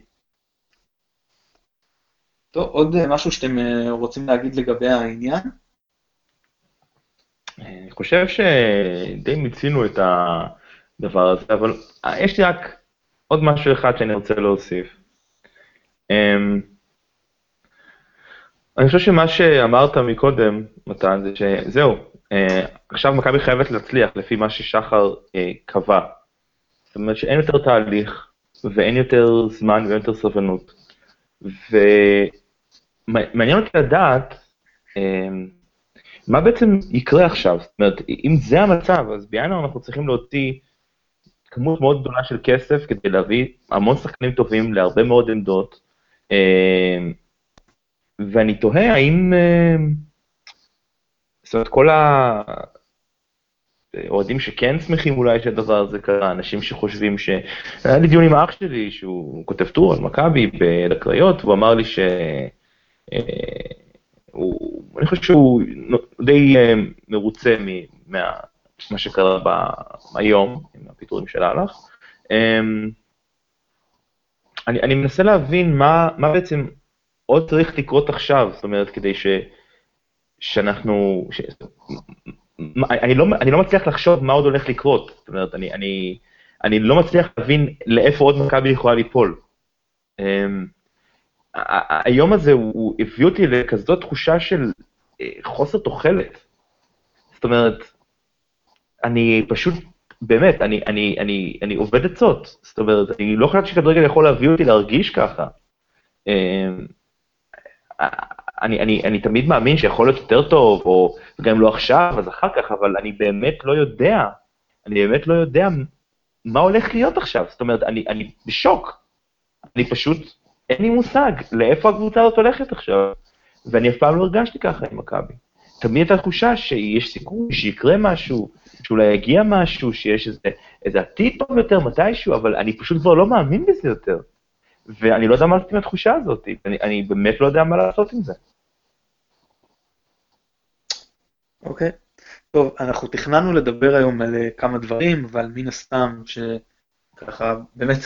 טוב, עוד uh, משהו שאתם uh, רוצים להגיד לגבי העניין? אני חושב שדי מיצינו את הדבר הזה, אבל יש לי רק עוד משהו אחד שאני רוצה להוסיף. Um, אני חושב שמה שאמרת מקודם, מתן, זה שזהו, אה, עכשיו מכבי חייבת להצליח לפי מה ששחר אה, קבע. זאת אומרת שאין יותר תהליך, ואין יותר זמן ואין יותר סבלנות. מעניין אותי לדעת אמ, מה בעצם יקרה עכשיו. זאת אומרת, אם זה המצב, אז בינואר אנחנו צריכים להוציא כמות מאוד גדולה של כסף כדי להביא המון שחקנים טובים להרבה מאוד עמדות. אמ, ואני תוהה האם, אמ, זאת אומרת, כל האוהדים שכן שמחים אולי שהדבר הזה קרה, אנשים שחושבים ש... היה לי דיון עם אח שלי, שהוא כותב טור על מכבי בקריות, והוא אמר לי ש... אה, הוא, אני חושב שהוא די אה, מרוצה ממה שקרה ב, היום, עם הפיטורים של אהלך. אמ, אני, אני מנסה להבין מה, מה בעצם עוד צריך לקרות עכשיו, זאת אומרת, כדי ש, שאנחנו... ש, אני, לא, אני לא מצליח לחשוב מה עוד הולך לקרות, זאת אומרת, אני, אני, אני לא מצליח להבין לאיפה עוד מכבי יכולה ליפול. אמ, היום הזה הוא הביא אותי לכזאת תחושה של אה, חוסר תוחלת. זאת אומרת, אני פשוט, באמת, אני, אני, אני, אני עובד עצות. זאת אומרת, אני לא חושבת שכדורגל יכול להביא אותי להרגיש ככה. אמ, אני, אני, אני תמיד מאמין שיכול להיות יותר טוב, או גם אם לא עכשיו, אז אחר כך, אבל אני באמת לא יודע, אני באמת לא יודע מה הולך להיות עכשיו. זאת אומרת, אני, אני בשוק. אני פשוט אין לי מושג לאיפה הקבוצה הזאת הולכת עכשיו. ואני אף פעם לא הרגשתי ככה עם מכבי. תמיד הייתה תחושה שיש סיכוי שיקרה משהו, שאולי יגיע משהו, שיש איזה, איזה עתיד טוב יותר מתישהו, אבל אני פשוט כבר לא מאמין בזה יותר. ואני לא יודע מה לעשות עם התחושה הזאת, אני, אני באמת לא יודע מה לעשות עם זה. אוקיי. טוב, אנחנו תכננו לדבר היום על אה, כמה דברים, אבל מן הסתם, שככה, באמת,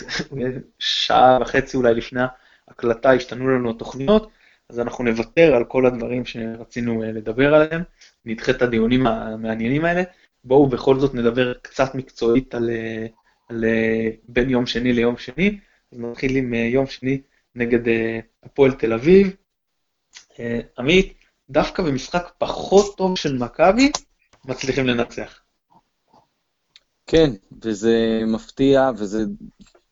שעה וחצי אולי לפני הקלטה השתנו לנו התוכניות, אז אנחנו נוותר על כל הדברים שרצינו אה, לדבר עליהם, נדחה את הדיונים המעניינים האלה. בואו בכל זאת נדבר קצת מקצועית על, אה, על בין יום שני ליום שני. אז נתחיל עם יום שני נגד הפועל תל אביב. עמית, דווקא במשחק פחות טוב של מכבי, מצליחים לנצח. כן, וזה מפתיע, וזה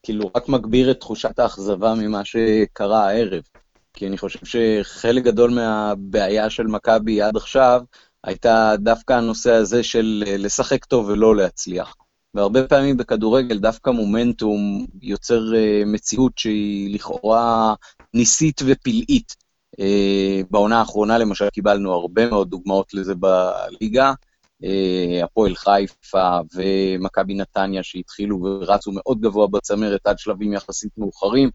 כאילו רק מגביר את תחושת האכזבה ממה שקרה הערב. כי אני חושב שחלק גדול מהבעיה של מכבי עד עכשיו הייתה דווקא הנושא הזה של לשחק טוב ולא להצליח. והרבה פעמים בכדורגל דווקא מומנטום יוצר uh, מציאות שהיא לכאורה ניסית ופלאית. Uh, בעונה האחרונה למשל קיבלנו הרבה מאוד דוגמאות לזה בליגה. אה, הפועל חיפה ומכבי נתניה שהתחילו ורצו מאוד גבוה בצמרת עד שלבים יחסית מאוחרים,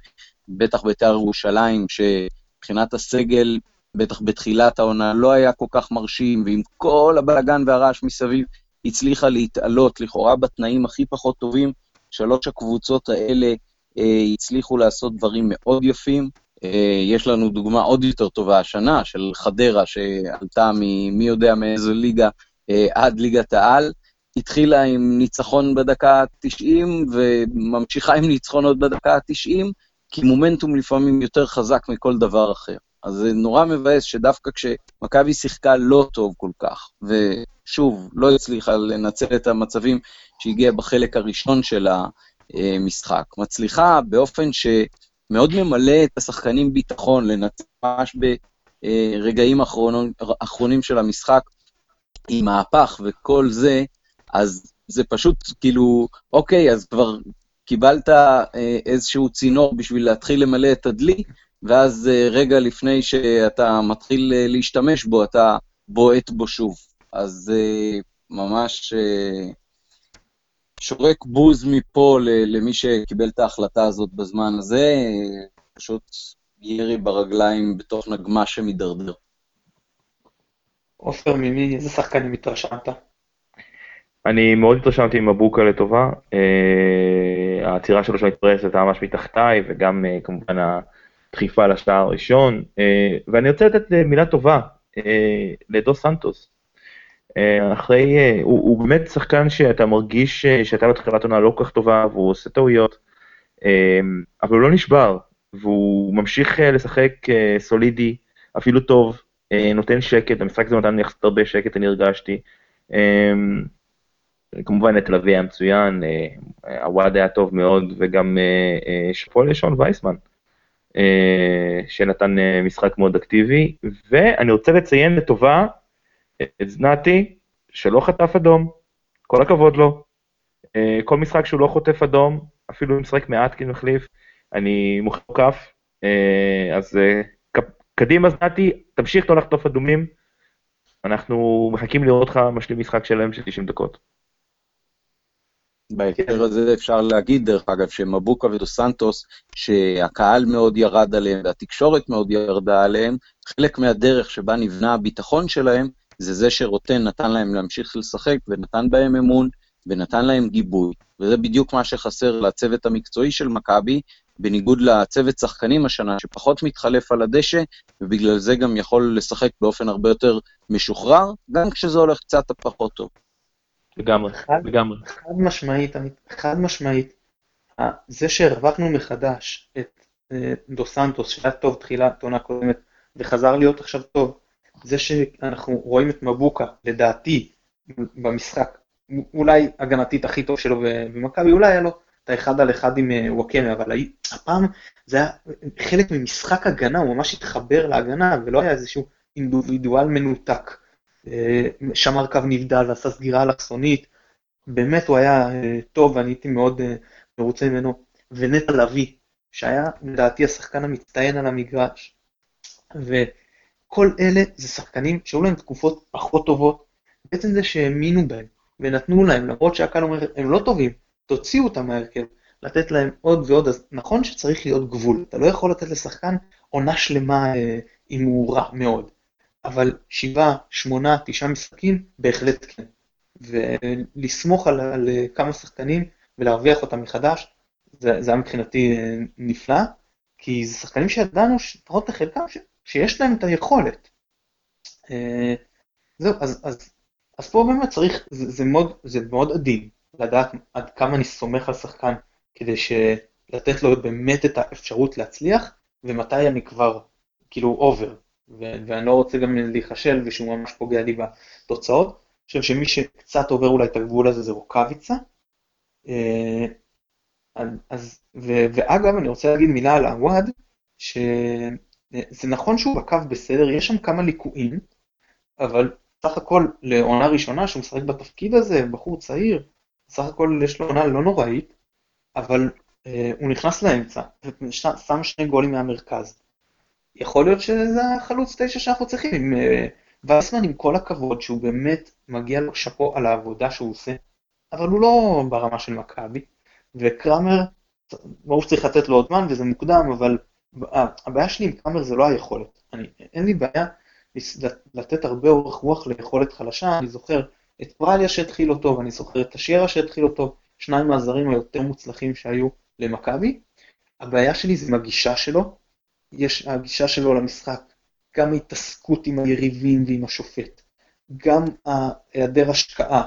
בטח בית"ר ירושלים, שמבחינת הסגל, בטח בתחילת העונה, לא היה כל כך מרשים, ועם כל הבלאגן והרעש מסביב, הצליחה להתעלות לכאורה בתנאים הכי פחות טובים. שלוש הקבוצות האלה אה, הצליחו לעשות דברים מאוד יפים. אה, יש לנו דוגמה עוד יותר טובה השנה, של חדרה, שעלתה מי יודע מאיזו ליגה אה, עד ליגת העל. התחילה עם ניצחון בדקה ה-90 וממשיכה עם ניצחונות בדקה ה-90, כי מומנטום לפעמים יותר חזק מכל דבר אחר. אז זה נורא מבאס שדווקא כשמכבי שיחקה לא טוב כל כך, ושוב, לא הצליחה לנצל את המצבים שהגיע בחלק הראשון של המשחק, מצליחה באופן שמאוד ממלא את השחקנים ביטחון, ממש ברגעים אחרונים של המשחק, עם מהפך וכל זה, אז זה פשוט כאילו, אוקיי, אז כבר קיבלת אה, איזשהו צינור בשביל להתחיל למלא את הדלי, ואז אה, רגע לפני שאתה מתחיל אה, להשתמש בו, אתה בועט בו שוב. אז אה, ממש אה, שורק בוז מפה למי שקיבל את ההחלטה הזאת בזמן הזה, אה, פשוט ירי ברגליים בתוך נגמ"ש שמידרדר. עופר, ממי, איזה שחקנים התרשמת? אני מאוד התרשמתי עם מבוקה לטובה. Uh, העצירה שלו שמתפרסת הייתה ממש מתחתיי, וגם uh, כמובן הדחיפה לשער הראשון. Uh, ואני רוצה לתת מילה טובה לדו סנטוס. Uh, אחרי, uh, הוא, הוא באמת שחקן שאתה מרגיש uh, שהייתה לו תחילת עונה לא כל כך טובה, והוא עושה טעויות, אבל הוא לא נשבר, והוא ממשיך לשחק סולידי, אפילו טוב. אה, נותן שקט, המשחק הזה נתן יחסית הרבה שקט, אני הרגשתי. כמובן, את לביא היה מצוין, הוואד היה טוב מאוד, וגם אה, אה, שאפו לשון וייסמן. שנתן משחק מאוד אקטיבי, ואני רוצה לציין לטובה זנתי, שלא חטף אדום, כל הכבוד לו. כל משחק שהוא לא חוטף אדום, אפילו אם משחק מעט כמחליף, אני מוחא כף. אז קדימה זנתי, תמשיך לא לחטוף אדומים, אנחנו מחכים לראות לך משלים משחק שלם של 90 דקות. בהקשר הזה אפשר להגיד, דרך אגב, שמבוקה ודו סנטוס, שהקהל מאוד ירד עליהם והתקשורת מאוד ירדה עליהם, חלק מהדרך שבה נבנה הביטחון שלהם, זה זה שרוטן נתן להם להמשיך לשחק ונתן בהם אמון ונתן להם גיבוי. וזה בדיוק מה שחסר לצוות המקצועי של מכבי, בניגוד לצוות שחקנים השנה, שפחות מתחלף על הדשא, ובגלל זה גם יכול לשחק באופן הרבה יותר משוחרר, גם כשזה הולך קצת פחות טוב. לגמרי, לגמרי. חד משמעית, חד משמעית. זה שהרווחנו מחדש את דו סנטוס, שהיה טוב תחילת עונה קודמת, וחזר להיות עכשיו טוב, זה שאנחנו רואים את מבוקה, לדעתי, במשחק, אולי הגנתית הכי טוב שלו במכבי, אולי היה לו את האחד על אחד עם וואקמה, אבל הפעם זה היה חלק ממשחק הגנה, הוא ממש התחבר להגנה, ולא היה איזשהו אינדיבידואל מנותק. שמר קו נבדל ועשה סגירה אלכסונית, באמת הוא היה טוב ואני הייתי מאוד מרוצה ממנו. ונטע לביא, שהיה לדעתי השחקן המצטיין על המגרש. וכל אלה זה שחקנים שהיו להם תקופות פחות טובות, בעצם זה שהאמינו בהם ונתנו להם, למרות שהקהל אומר, הם לא טובים, תוציאו אותם מהרכב, לתת להם עוד ועוד, אז נכון שצריך להיות גבול, אתה לא יכול לתת לשחקן עונה שלמה אם הוא רע מאוד. אבל שבעה, שמונה, תשעה משחקים, בהחלט כן. ולסמוך על, על כמה שחקנים ולהרוויח אותם מחדש, זה, זה היה מבחינתי נפלא, כי זה שחקנים שידענו, לפחות לחלקם, שיש להם את היכולת. זהו, אז, אז, אז פה באמת צריך, זה, זה, מאוד, זה מאוד עדין לדעת עד כמה אני סומך על שחקן, כדי לתת לו באמת את האפשרות להצליח, ומתי אני כבר כאילו אובר. ואני לא רוצה גם להיכשל ושהוא ממש פוגע לי בתוצאות. אני חושב שמי שקצת עובר אולי את הגבול הזה זה רוקאביצה. אז, ו, ואגב, אני רוצה להגיד מילה על עווד, שזה נכון שהוא בקו בסדר, יש שם כמה ליקויים, אבל סך הכל לעונה ראשונה שהוא משחק בתפקיד הזה, בחור צעיר, סך הכל יש לו עונה לא נוראית, אבל אה, הוא נכנס לאמצע, ושם שני גולים מהמרכז. יכול להיות שזה החלוץ תשע שאנחנו צריכים, עם אה, וייסמן עם כל הכבוד שהוא באמת מגיע לו שאפו על העבודה שהוא עושה, אבל הוא לא ברמה של מכבי, וקרמר, ברור שצריך לתת לו עוד זמן וזה מוקדם, אבל הבעיה שלי עם קרמר זה לא היכולת, אני, אין לי בעיה לתת הרבה אורך רוח ליכולת חלשה, אני זוכר את פרליה שהתחיל אותו, ואני זוכר את השיירה שהתחיל אותו, שניים מהזרים היותר מוצלחים שהיו למכבי, הבעיה שלי זה עם הגישה שלו, יש הגישה שלו למשחק, גם ההתעסקות עם היריבים ועם השופט, גם היעדר השקעה,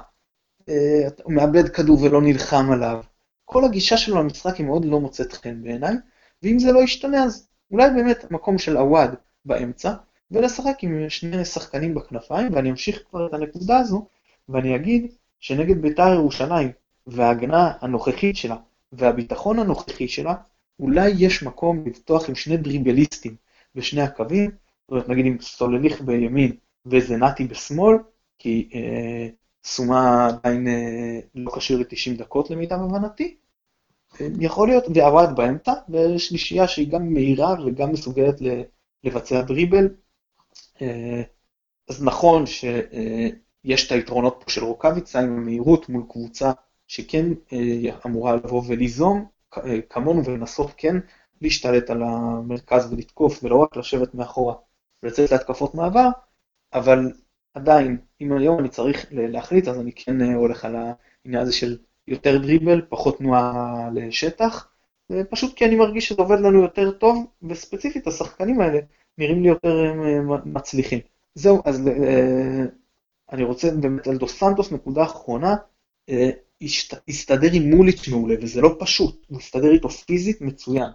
אה, הוא מאבד כדור ולא נלחם עליו, כל הגישה שלו למשחק היא מאוד לא מוצאת חן בעיניי, ואם זה לא ישתנה אז אולי באמת המקום של עווד באמצע, ולשחק עם שני שחקנים בכנפיים, ואני אמשיך כבר את הנקודה הזו, ואני אגיד שנגד בית"ר ירושלים, וההגנה הנוכחית שלה, והביטחון הנוכחי שלה, אולי יש מקום לפתוח עם שני דריבליסטים בשני הקווים, זאת אומרת נגיד עם סולליך בימין וזנתי בשמאל, כי אה, סומה עדיין אה, לא כשיר ל-90 דקות למיטב הבנתי, יכול להיות, ועבד באמצע, ושלישייה שהיא גם מהירה וגם מסוגלת לבצע דריבל. אה, אז נכון שיש את היתרונות פה של רוקאביצה עם המהירות מול קבוצה שכן אה, אמורה לבוא וליזום, כמונו ולנסות כן להשתלט על המרכז ולתקוף ולא רק לשבת מאחורה ולצאת להתקפות מעבר, אבל עדיין, אם היום אני צריך להחליט, אז אני כן הולך על העניין הזה של יותר דריבל, פחות תנועה לשטח, פשוט כי אני מרגיש שזה עובד לנו יותר טוב, וספציפית השחקנים האלה נראים לי יותר מצליחים. זהו, אז אני רוצה באמת על דו סנטוס נקודה אחרונה, הסתדר עם מוליץ' מעולה, וזה לא פשוט, הוא הסתדר איתו פיזית מצוין.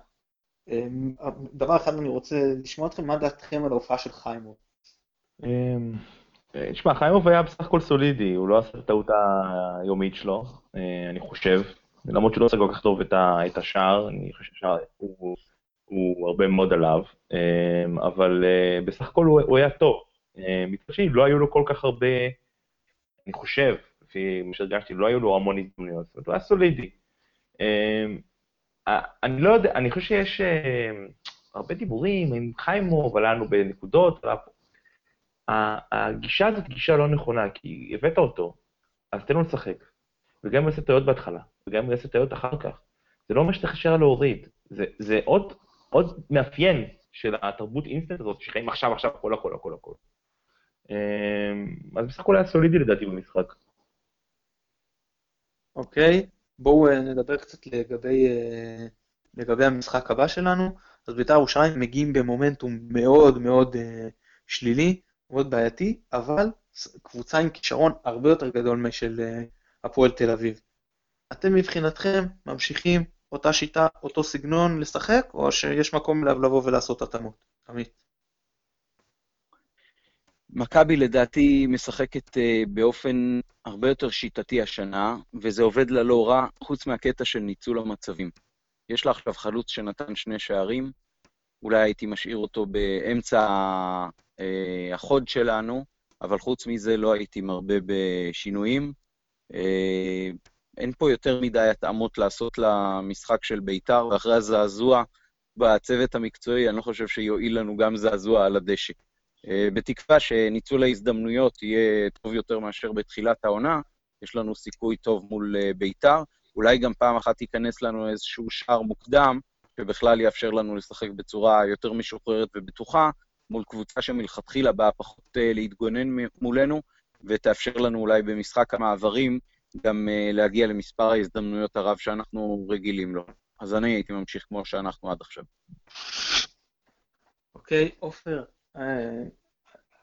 אמ, דבר אחד אני רוצה לשמוע אתכם, מה דעתכם על ההופעה של חיימוב? אמ, תשמע, חיימוב היה בסך הכל סולידי, הוא לא עשה את הטעות היומית שלו, אה, אני חושב, למרות שהוא לא עושה כל כך טוב את השער, אני חושב שהוא הוא הרבה מאוד עליו, אמ, אבל אה, בסך הכל הוא, הוא היה טוב. מצד שני, לא היו לו כל כך הרבה, אני חושב, לפי מה שהרגשתי, לא היו לו המון הזדמנויות, זאת אומרת, הוא היה סולידי. אני לא יודע, אני חושב שיש הרבה דיבורים עם חיימוב, עלה בנקודות, הגישה הזאת גישה לא נכונה, כי הבאת אותו, אז תן לו לשחק. וגם אם הוא יעשה טעויות בהתחלה, וגם אם הוא יעשה טעויות אחר כך. זה לא אומר שצריך ישר להוריד. זה, זה עוד, עוד מאפיין של התרבות אינסטנט הזאת, שחיים עכשיו, עכשיו, הכל, הכל, הכל, הכל. אמ, אז בסך הכל היה סולידי לדעתי במשחק. אוקיי, בואו אה, נדבר קצת לגבי, אה, לגבי המשחק הבא שלנו. אז בית"ר ירושלים מגיעים במומנטום מאוד מאוד אה, שלילי, מאוד בעייתי, אבל קבוצה עם כישרון הרבה יותר גדול משל הפועל תל אביב. אתם מבחינתכם ממשיכים אותה שיטה, אותו סגנון לשחק, או שיש מקום לבוא ולעשות התאמות? עמית. מכבי לדעתי משחקת אה, באופן הרבה יותר שיטתי השנה, וזה עובד לה לא רע, חוץ מהקטע של ניצול המצבים. יש לה עכשיו חלוץ שנתן שני שערים, אולי הייתי משאיר אותו באמצע אה, החוד שלנו, אבל חוץ מזה לא הייתי מרבה בשינויים. אה, אין פה יותר מדי התאמות לעשות למשחק של בית"ר, ואחרי הזעזוע בצוות המקצועי, אני לא חושב שיועיל לנו גם זעזוע על הדשא. אה, בתקווה שניצול ההזדמנויות יהיה טוב יותר מאשר בתחילת העונה, יש לנו סיכוי טוב מול בית"ר. אולי גם פעם אחת ייכנס לנו איזשהו שער מוקדם, שבכלל יאפשר לנו לשחק בצורה יותר משוחררת ובטוחה, מול קבוצה שמלכתחילה באה פחות אה, להתגונן מולנו, ותאפשר לנו אולי במשחק המעברים גם uh, להגיע למספר ההזדמנויות הרב שאנחנו רגילים לו. אז אני הייתי ממשיך כמו שאנחנו עד עכשיו. אוקיי, עופר, אה,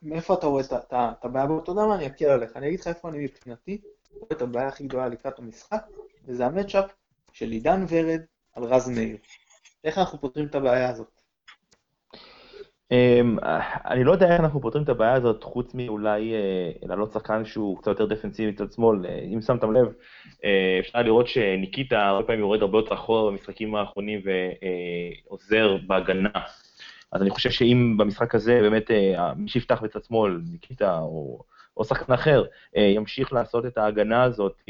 מאיפה אתה רואה את הבעיה יודע מה, אני אקל עליך. אני אגיד לך איפה אני מבחינתי רואה את הבעיה הכי גדולה לקראת המשחק, וזה המצ'אפ של עידן ורד על רז מאיר. איך אנחנו פותרים את הבעיה הזאת? אמ, אני לא יודע איך אנחנו פותרים את הבעיה הזאת, חוץ מאולי אה, לעלות שחקן שהוא קצת יותר דפנסיבי מצד שמאל. אה, אם שמתם לב, אה, אפשר לראות שניקיטה הרבה פעמים יורד הרבה יותר אחורה במשחקים האחרונים ועוזר בהגנה. אז אני חושב שאם במשחק הזה באמת מי שיפתח בצד שמאל, ניקיטה או, או שחקן אחר, ימשיך לעשות את ההגנה הזאת,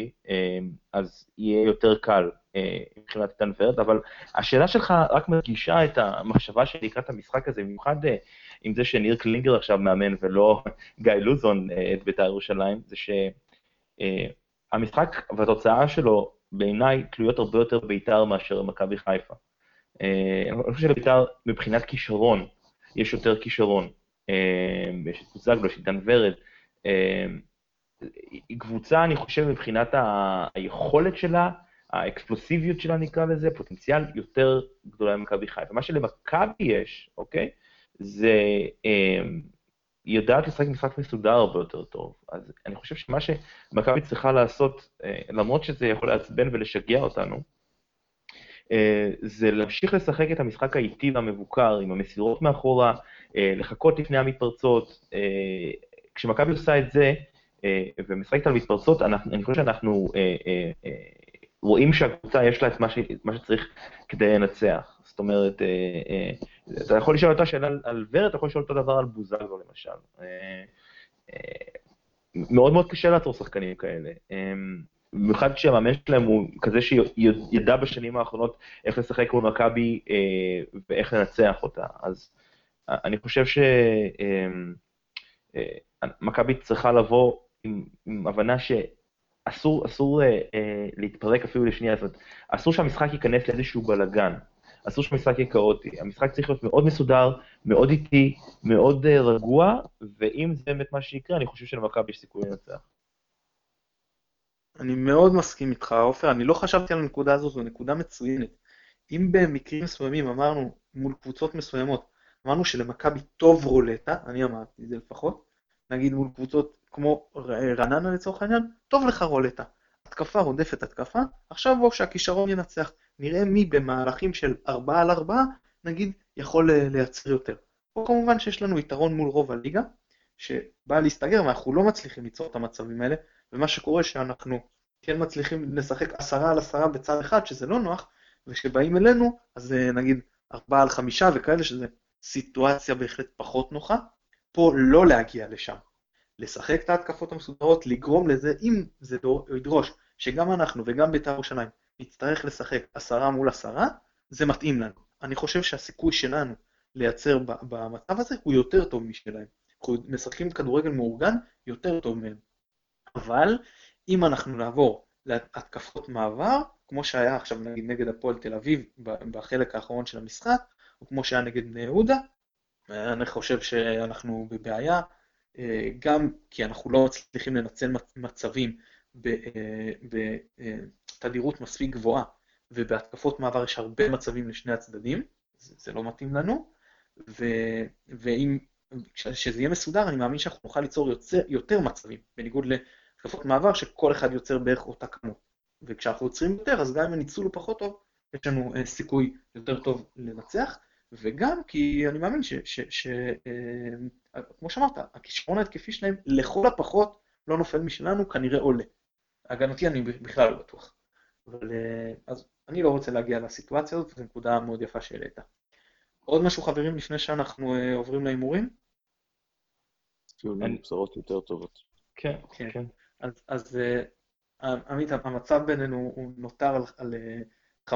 אז יהיה יותר קל אה, מבחינת איתן ורד, אבל השאלה שלך רק מדגישה את המחשבה שלי לקראת המשחק הזה, במיוחד אה, עם זה שניר קלינגר עכשיו מאמן ולא <laughs> גיא לוזון אה, את בית"ר ירושלים, זה שהמשחק והתוצאה שלו בעיניי תלויות הרבה יותר בית"ר מאשר מכבי חיפה. אני חושב שלבית"ר מבחינת כישרון, יש יותר כישרון. יש את בוזגלו, יש את עידן ורד. היא קבוצה, אני חושב, מבחינת היכולת שלה, האקספלוסיביות שלה נקרא לזה, פוטנציאל יותר גדולה ממכבי חיפה. מה שלמכבי יש, אוקיי, זה אה, היא יודעת לשחק משחק מסודר הרבה יותר טוב. אז אני חושב שמה שמכבי צריכה לעשות, אה, למרות שזה יכול לעצבן ולשגע אותנו, אה, זה להמשיך לשחק את המשחק האיטי והמבוקר, עם המסירות מאחורה, אה, לחכות לפני המתפרצות. אה, כשמכבי עושה את זה, אה, ומשחקת על מתפרצות, אני חושב שאנחנו אה, אה, רואים שהקבוצה יש לה את מה, ש, שצריך כדי לנצח. זאת אומרת, אתה יכול לשאול אותה שאלה על, ורד, אתה יכול לשאול אותו דבר על בוזגלו למשל. מאוד מאוד קשה לעצור שחקנים כאלה. במיוחד כשהמאמן שלהם הוא כזה שידע בשנים האחרונות איך לשחק מול מכבי ואיך לנצח אותה. אז אני חושב שמכבי אה, אה, צריכה לבוא עם, עם הבנה ש... אסור, אסור אה, אה, להתפרק אפילו לשנייה, זאת אומרת, אסור שהמשחק ייכנס לאיזשהו בלאגן, אסור שהמשחק יהיה כאוטי, המשחק צריך להיות מאוד מסודר, מאוד איטי, מאוד אה, רגוע, ואם זה באמת מה שיקרה, אני חושב שלמכבי יש סיכוי לנצח. אני מאוד מסכים איתך, עופר, אני לא חשבתי על הנקודה הזאת, זו נקודה מצוינת. אם במקרים מסוימים אמרנו, מול קבוצות מסוימות, אמרנו שלמכבי טוב רולטה, אני אמרתי את זה לפחות, נגיד מול קבוצות כמו רעננה לצורך העניין, טוב לך רולטה. התקפה רודפת התקפה, עכשיו בואו שהכישרון ינצח. נראה מי במהלכים של 4 על 4, נגיד, יכול אה, לייצר יותר. פה כמובן שיש לנו יתרון מול רוב הליגה, שבא להסתגר ואנחנו לא מצליחים ליצור את המצבים האלה, ומה שקורה שאנחנו כן מצליחים לשחק עשרה על עשרה בצד אחד, שזה לא נוח, וכשבאים אלינו, אז אה, נגיד ארבעה על חמישה וכאלה, שזה סיטואציה בהחלט פחות נוחה. פה לא להגיע לשם. לשחק את ההתקפות המסודרות, לגרום לזה, אם זה ידרוש שגם אנחנו וגם בית"ר ירושלים נצטרך לשחק עשרה מול עשרה, זה מתאים לנו. אני חושב שהסיכוי שלנו לייצר במצב הזה הוא יותר טוב משלהם. אנחנו משחקים כדורגל מאורגן יותר טוב מהם. אבל אם אנחנו נעבור להתקפות מעבר, כמו שהיה עכשיו נגיד נגד הפועל תל אביב בחלק האחרון של המשחק, או כמו שהיה נגד בני יהודה, אני חושב שאנחנו בבעיה, גם כי אנחנו לא מצליחים לנצל מצבים בתדירות מספיק גבוהה, ובהתקפות מעבר יש הרבה מצבים לשני הצדדים, זה, לא מתאים לנו, ו, ואם, כשזה יהיה מסודר, אני מאמין שאנחנו נוכל ליצור יוצר, יותר מצבים, בניגוד להתקפות מעבר, שכל אחד יוצר בערך אותה כמות. וכשאנחנו יוצרים יותר, אז גם אם הניצול הוא פחות טוב, יש לנו סיכוי יותר טוב לנצח, וגם כי אני מאמין שכמו uh, שאמרת, הכישרון ההתקפי שלהם לכל הפחות לא נופל משלנו, כנראה עולה. הגנתי אני בכלל לא בטוח. אבל uh, אז אני לא רוצה להגיע לסיטואציה הזאת, וזו נקודה מאוד יפה שהעלית. עוד משהו חברים לפני שאנחנו uh, עוברים להימורים? אין בשורות יותר טובות. כן, כן. כן. אז, אז עמית, המצב בינינו הוא נותר על, על 5-3,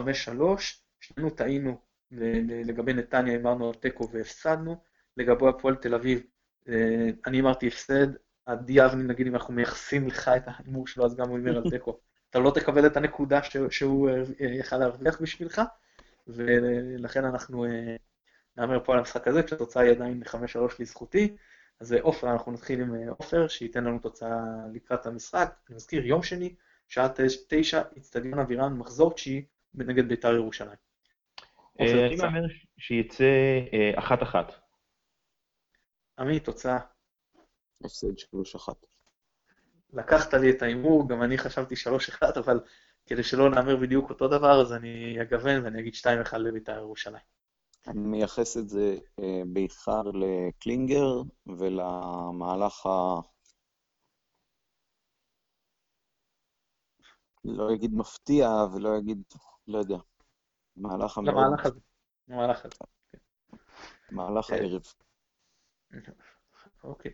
שנינו טעינו לגבי נתניה, אמרנו על תיקו והפסדנו, לגבי הפועל תל אביב, uh, אני אמרתי הפסד, עדי אבני נגיד אם אנחנו מייחסים לך את ההימור שלו, אז גם הוא אומר על <laughs> תיקו. אתה לא תקבל את הנקודה שהוא יכל להרוויח בשבילך, ולכן אנחנו נאמר פה על המשחק הזה, כשהתוצאה היא עדיין 5-3 לזכותי. אז עופר, אנחנו נתחיל עם עופר, שייתן לנו תוצאה לקראת המשחק. אני מזכיר, יום שני, שעה תשע, אצטדיון אבירן, מחזור תשיעי, נגד בית"ר ירושלים. אני מאמר שיצא אחת-אחת. עמית, תוצאה. הפסד שלוש אחת. לקחת לי את ההימור, גם אני חשבתי 3-1, אבל כדי שלא נאמר בדיוק אותו דבר, אז אני אגוון ואני אגיד 2-1 לבית"ר ירושלים. אני מייחס את זה אה, בעיקר לקלינגר ולמהלך ה... לא אגיד מפתיע ולא אגיד, לא יודע, מהלך המאוד... למהלך הזה. למהלך הזה. מהלך הערב. אוקיי.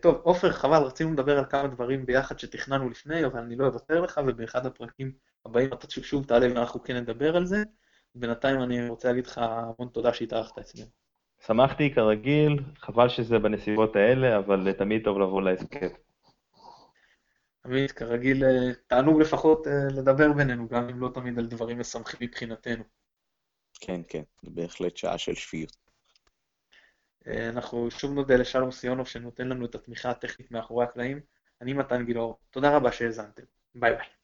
טוב, עופר, חבל, רצינו לדבר על כמה דברים ביחד שתכננו לפני, אבל אני לא אוותר לך, ובאחד הפרקים הבאים אתה שוב תעלה ואנחנו כן נדבר על זה. בינתיים אני רוצה להגיד לך המון תודה שהתארחת אצלנו. שמחתי כרגיל, חבל שזה בנסיבות האלה, אבל תמיד טוב לבוא להסכת. עמית, כרגיל, תענוג לפחות לדבר בינינו, גם אם לא תמיד על דברים משמחים מבחינתנו. כן, כן, בהחלט שעה של שפיות. אנחנו שוב נודה לשלום סיונוב שנותן לנו את התמיכה הטכנית מאחורי הקלעים. אני מתן גילאור, תודה רבה שהאזנתם. ביי ביי.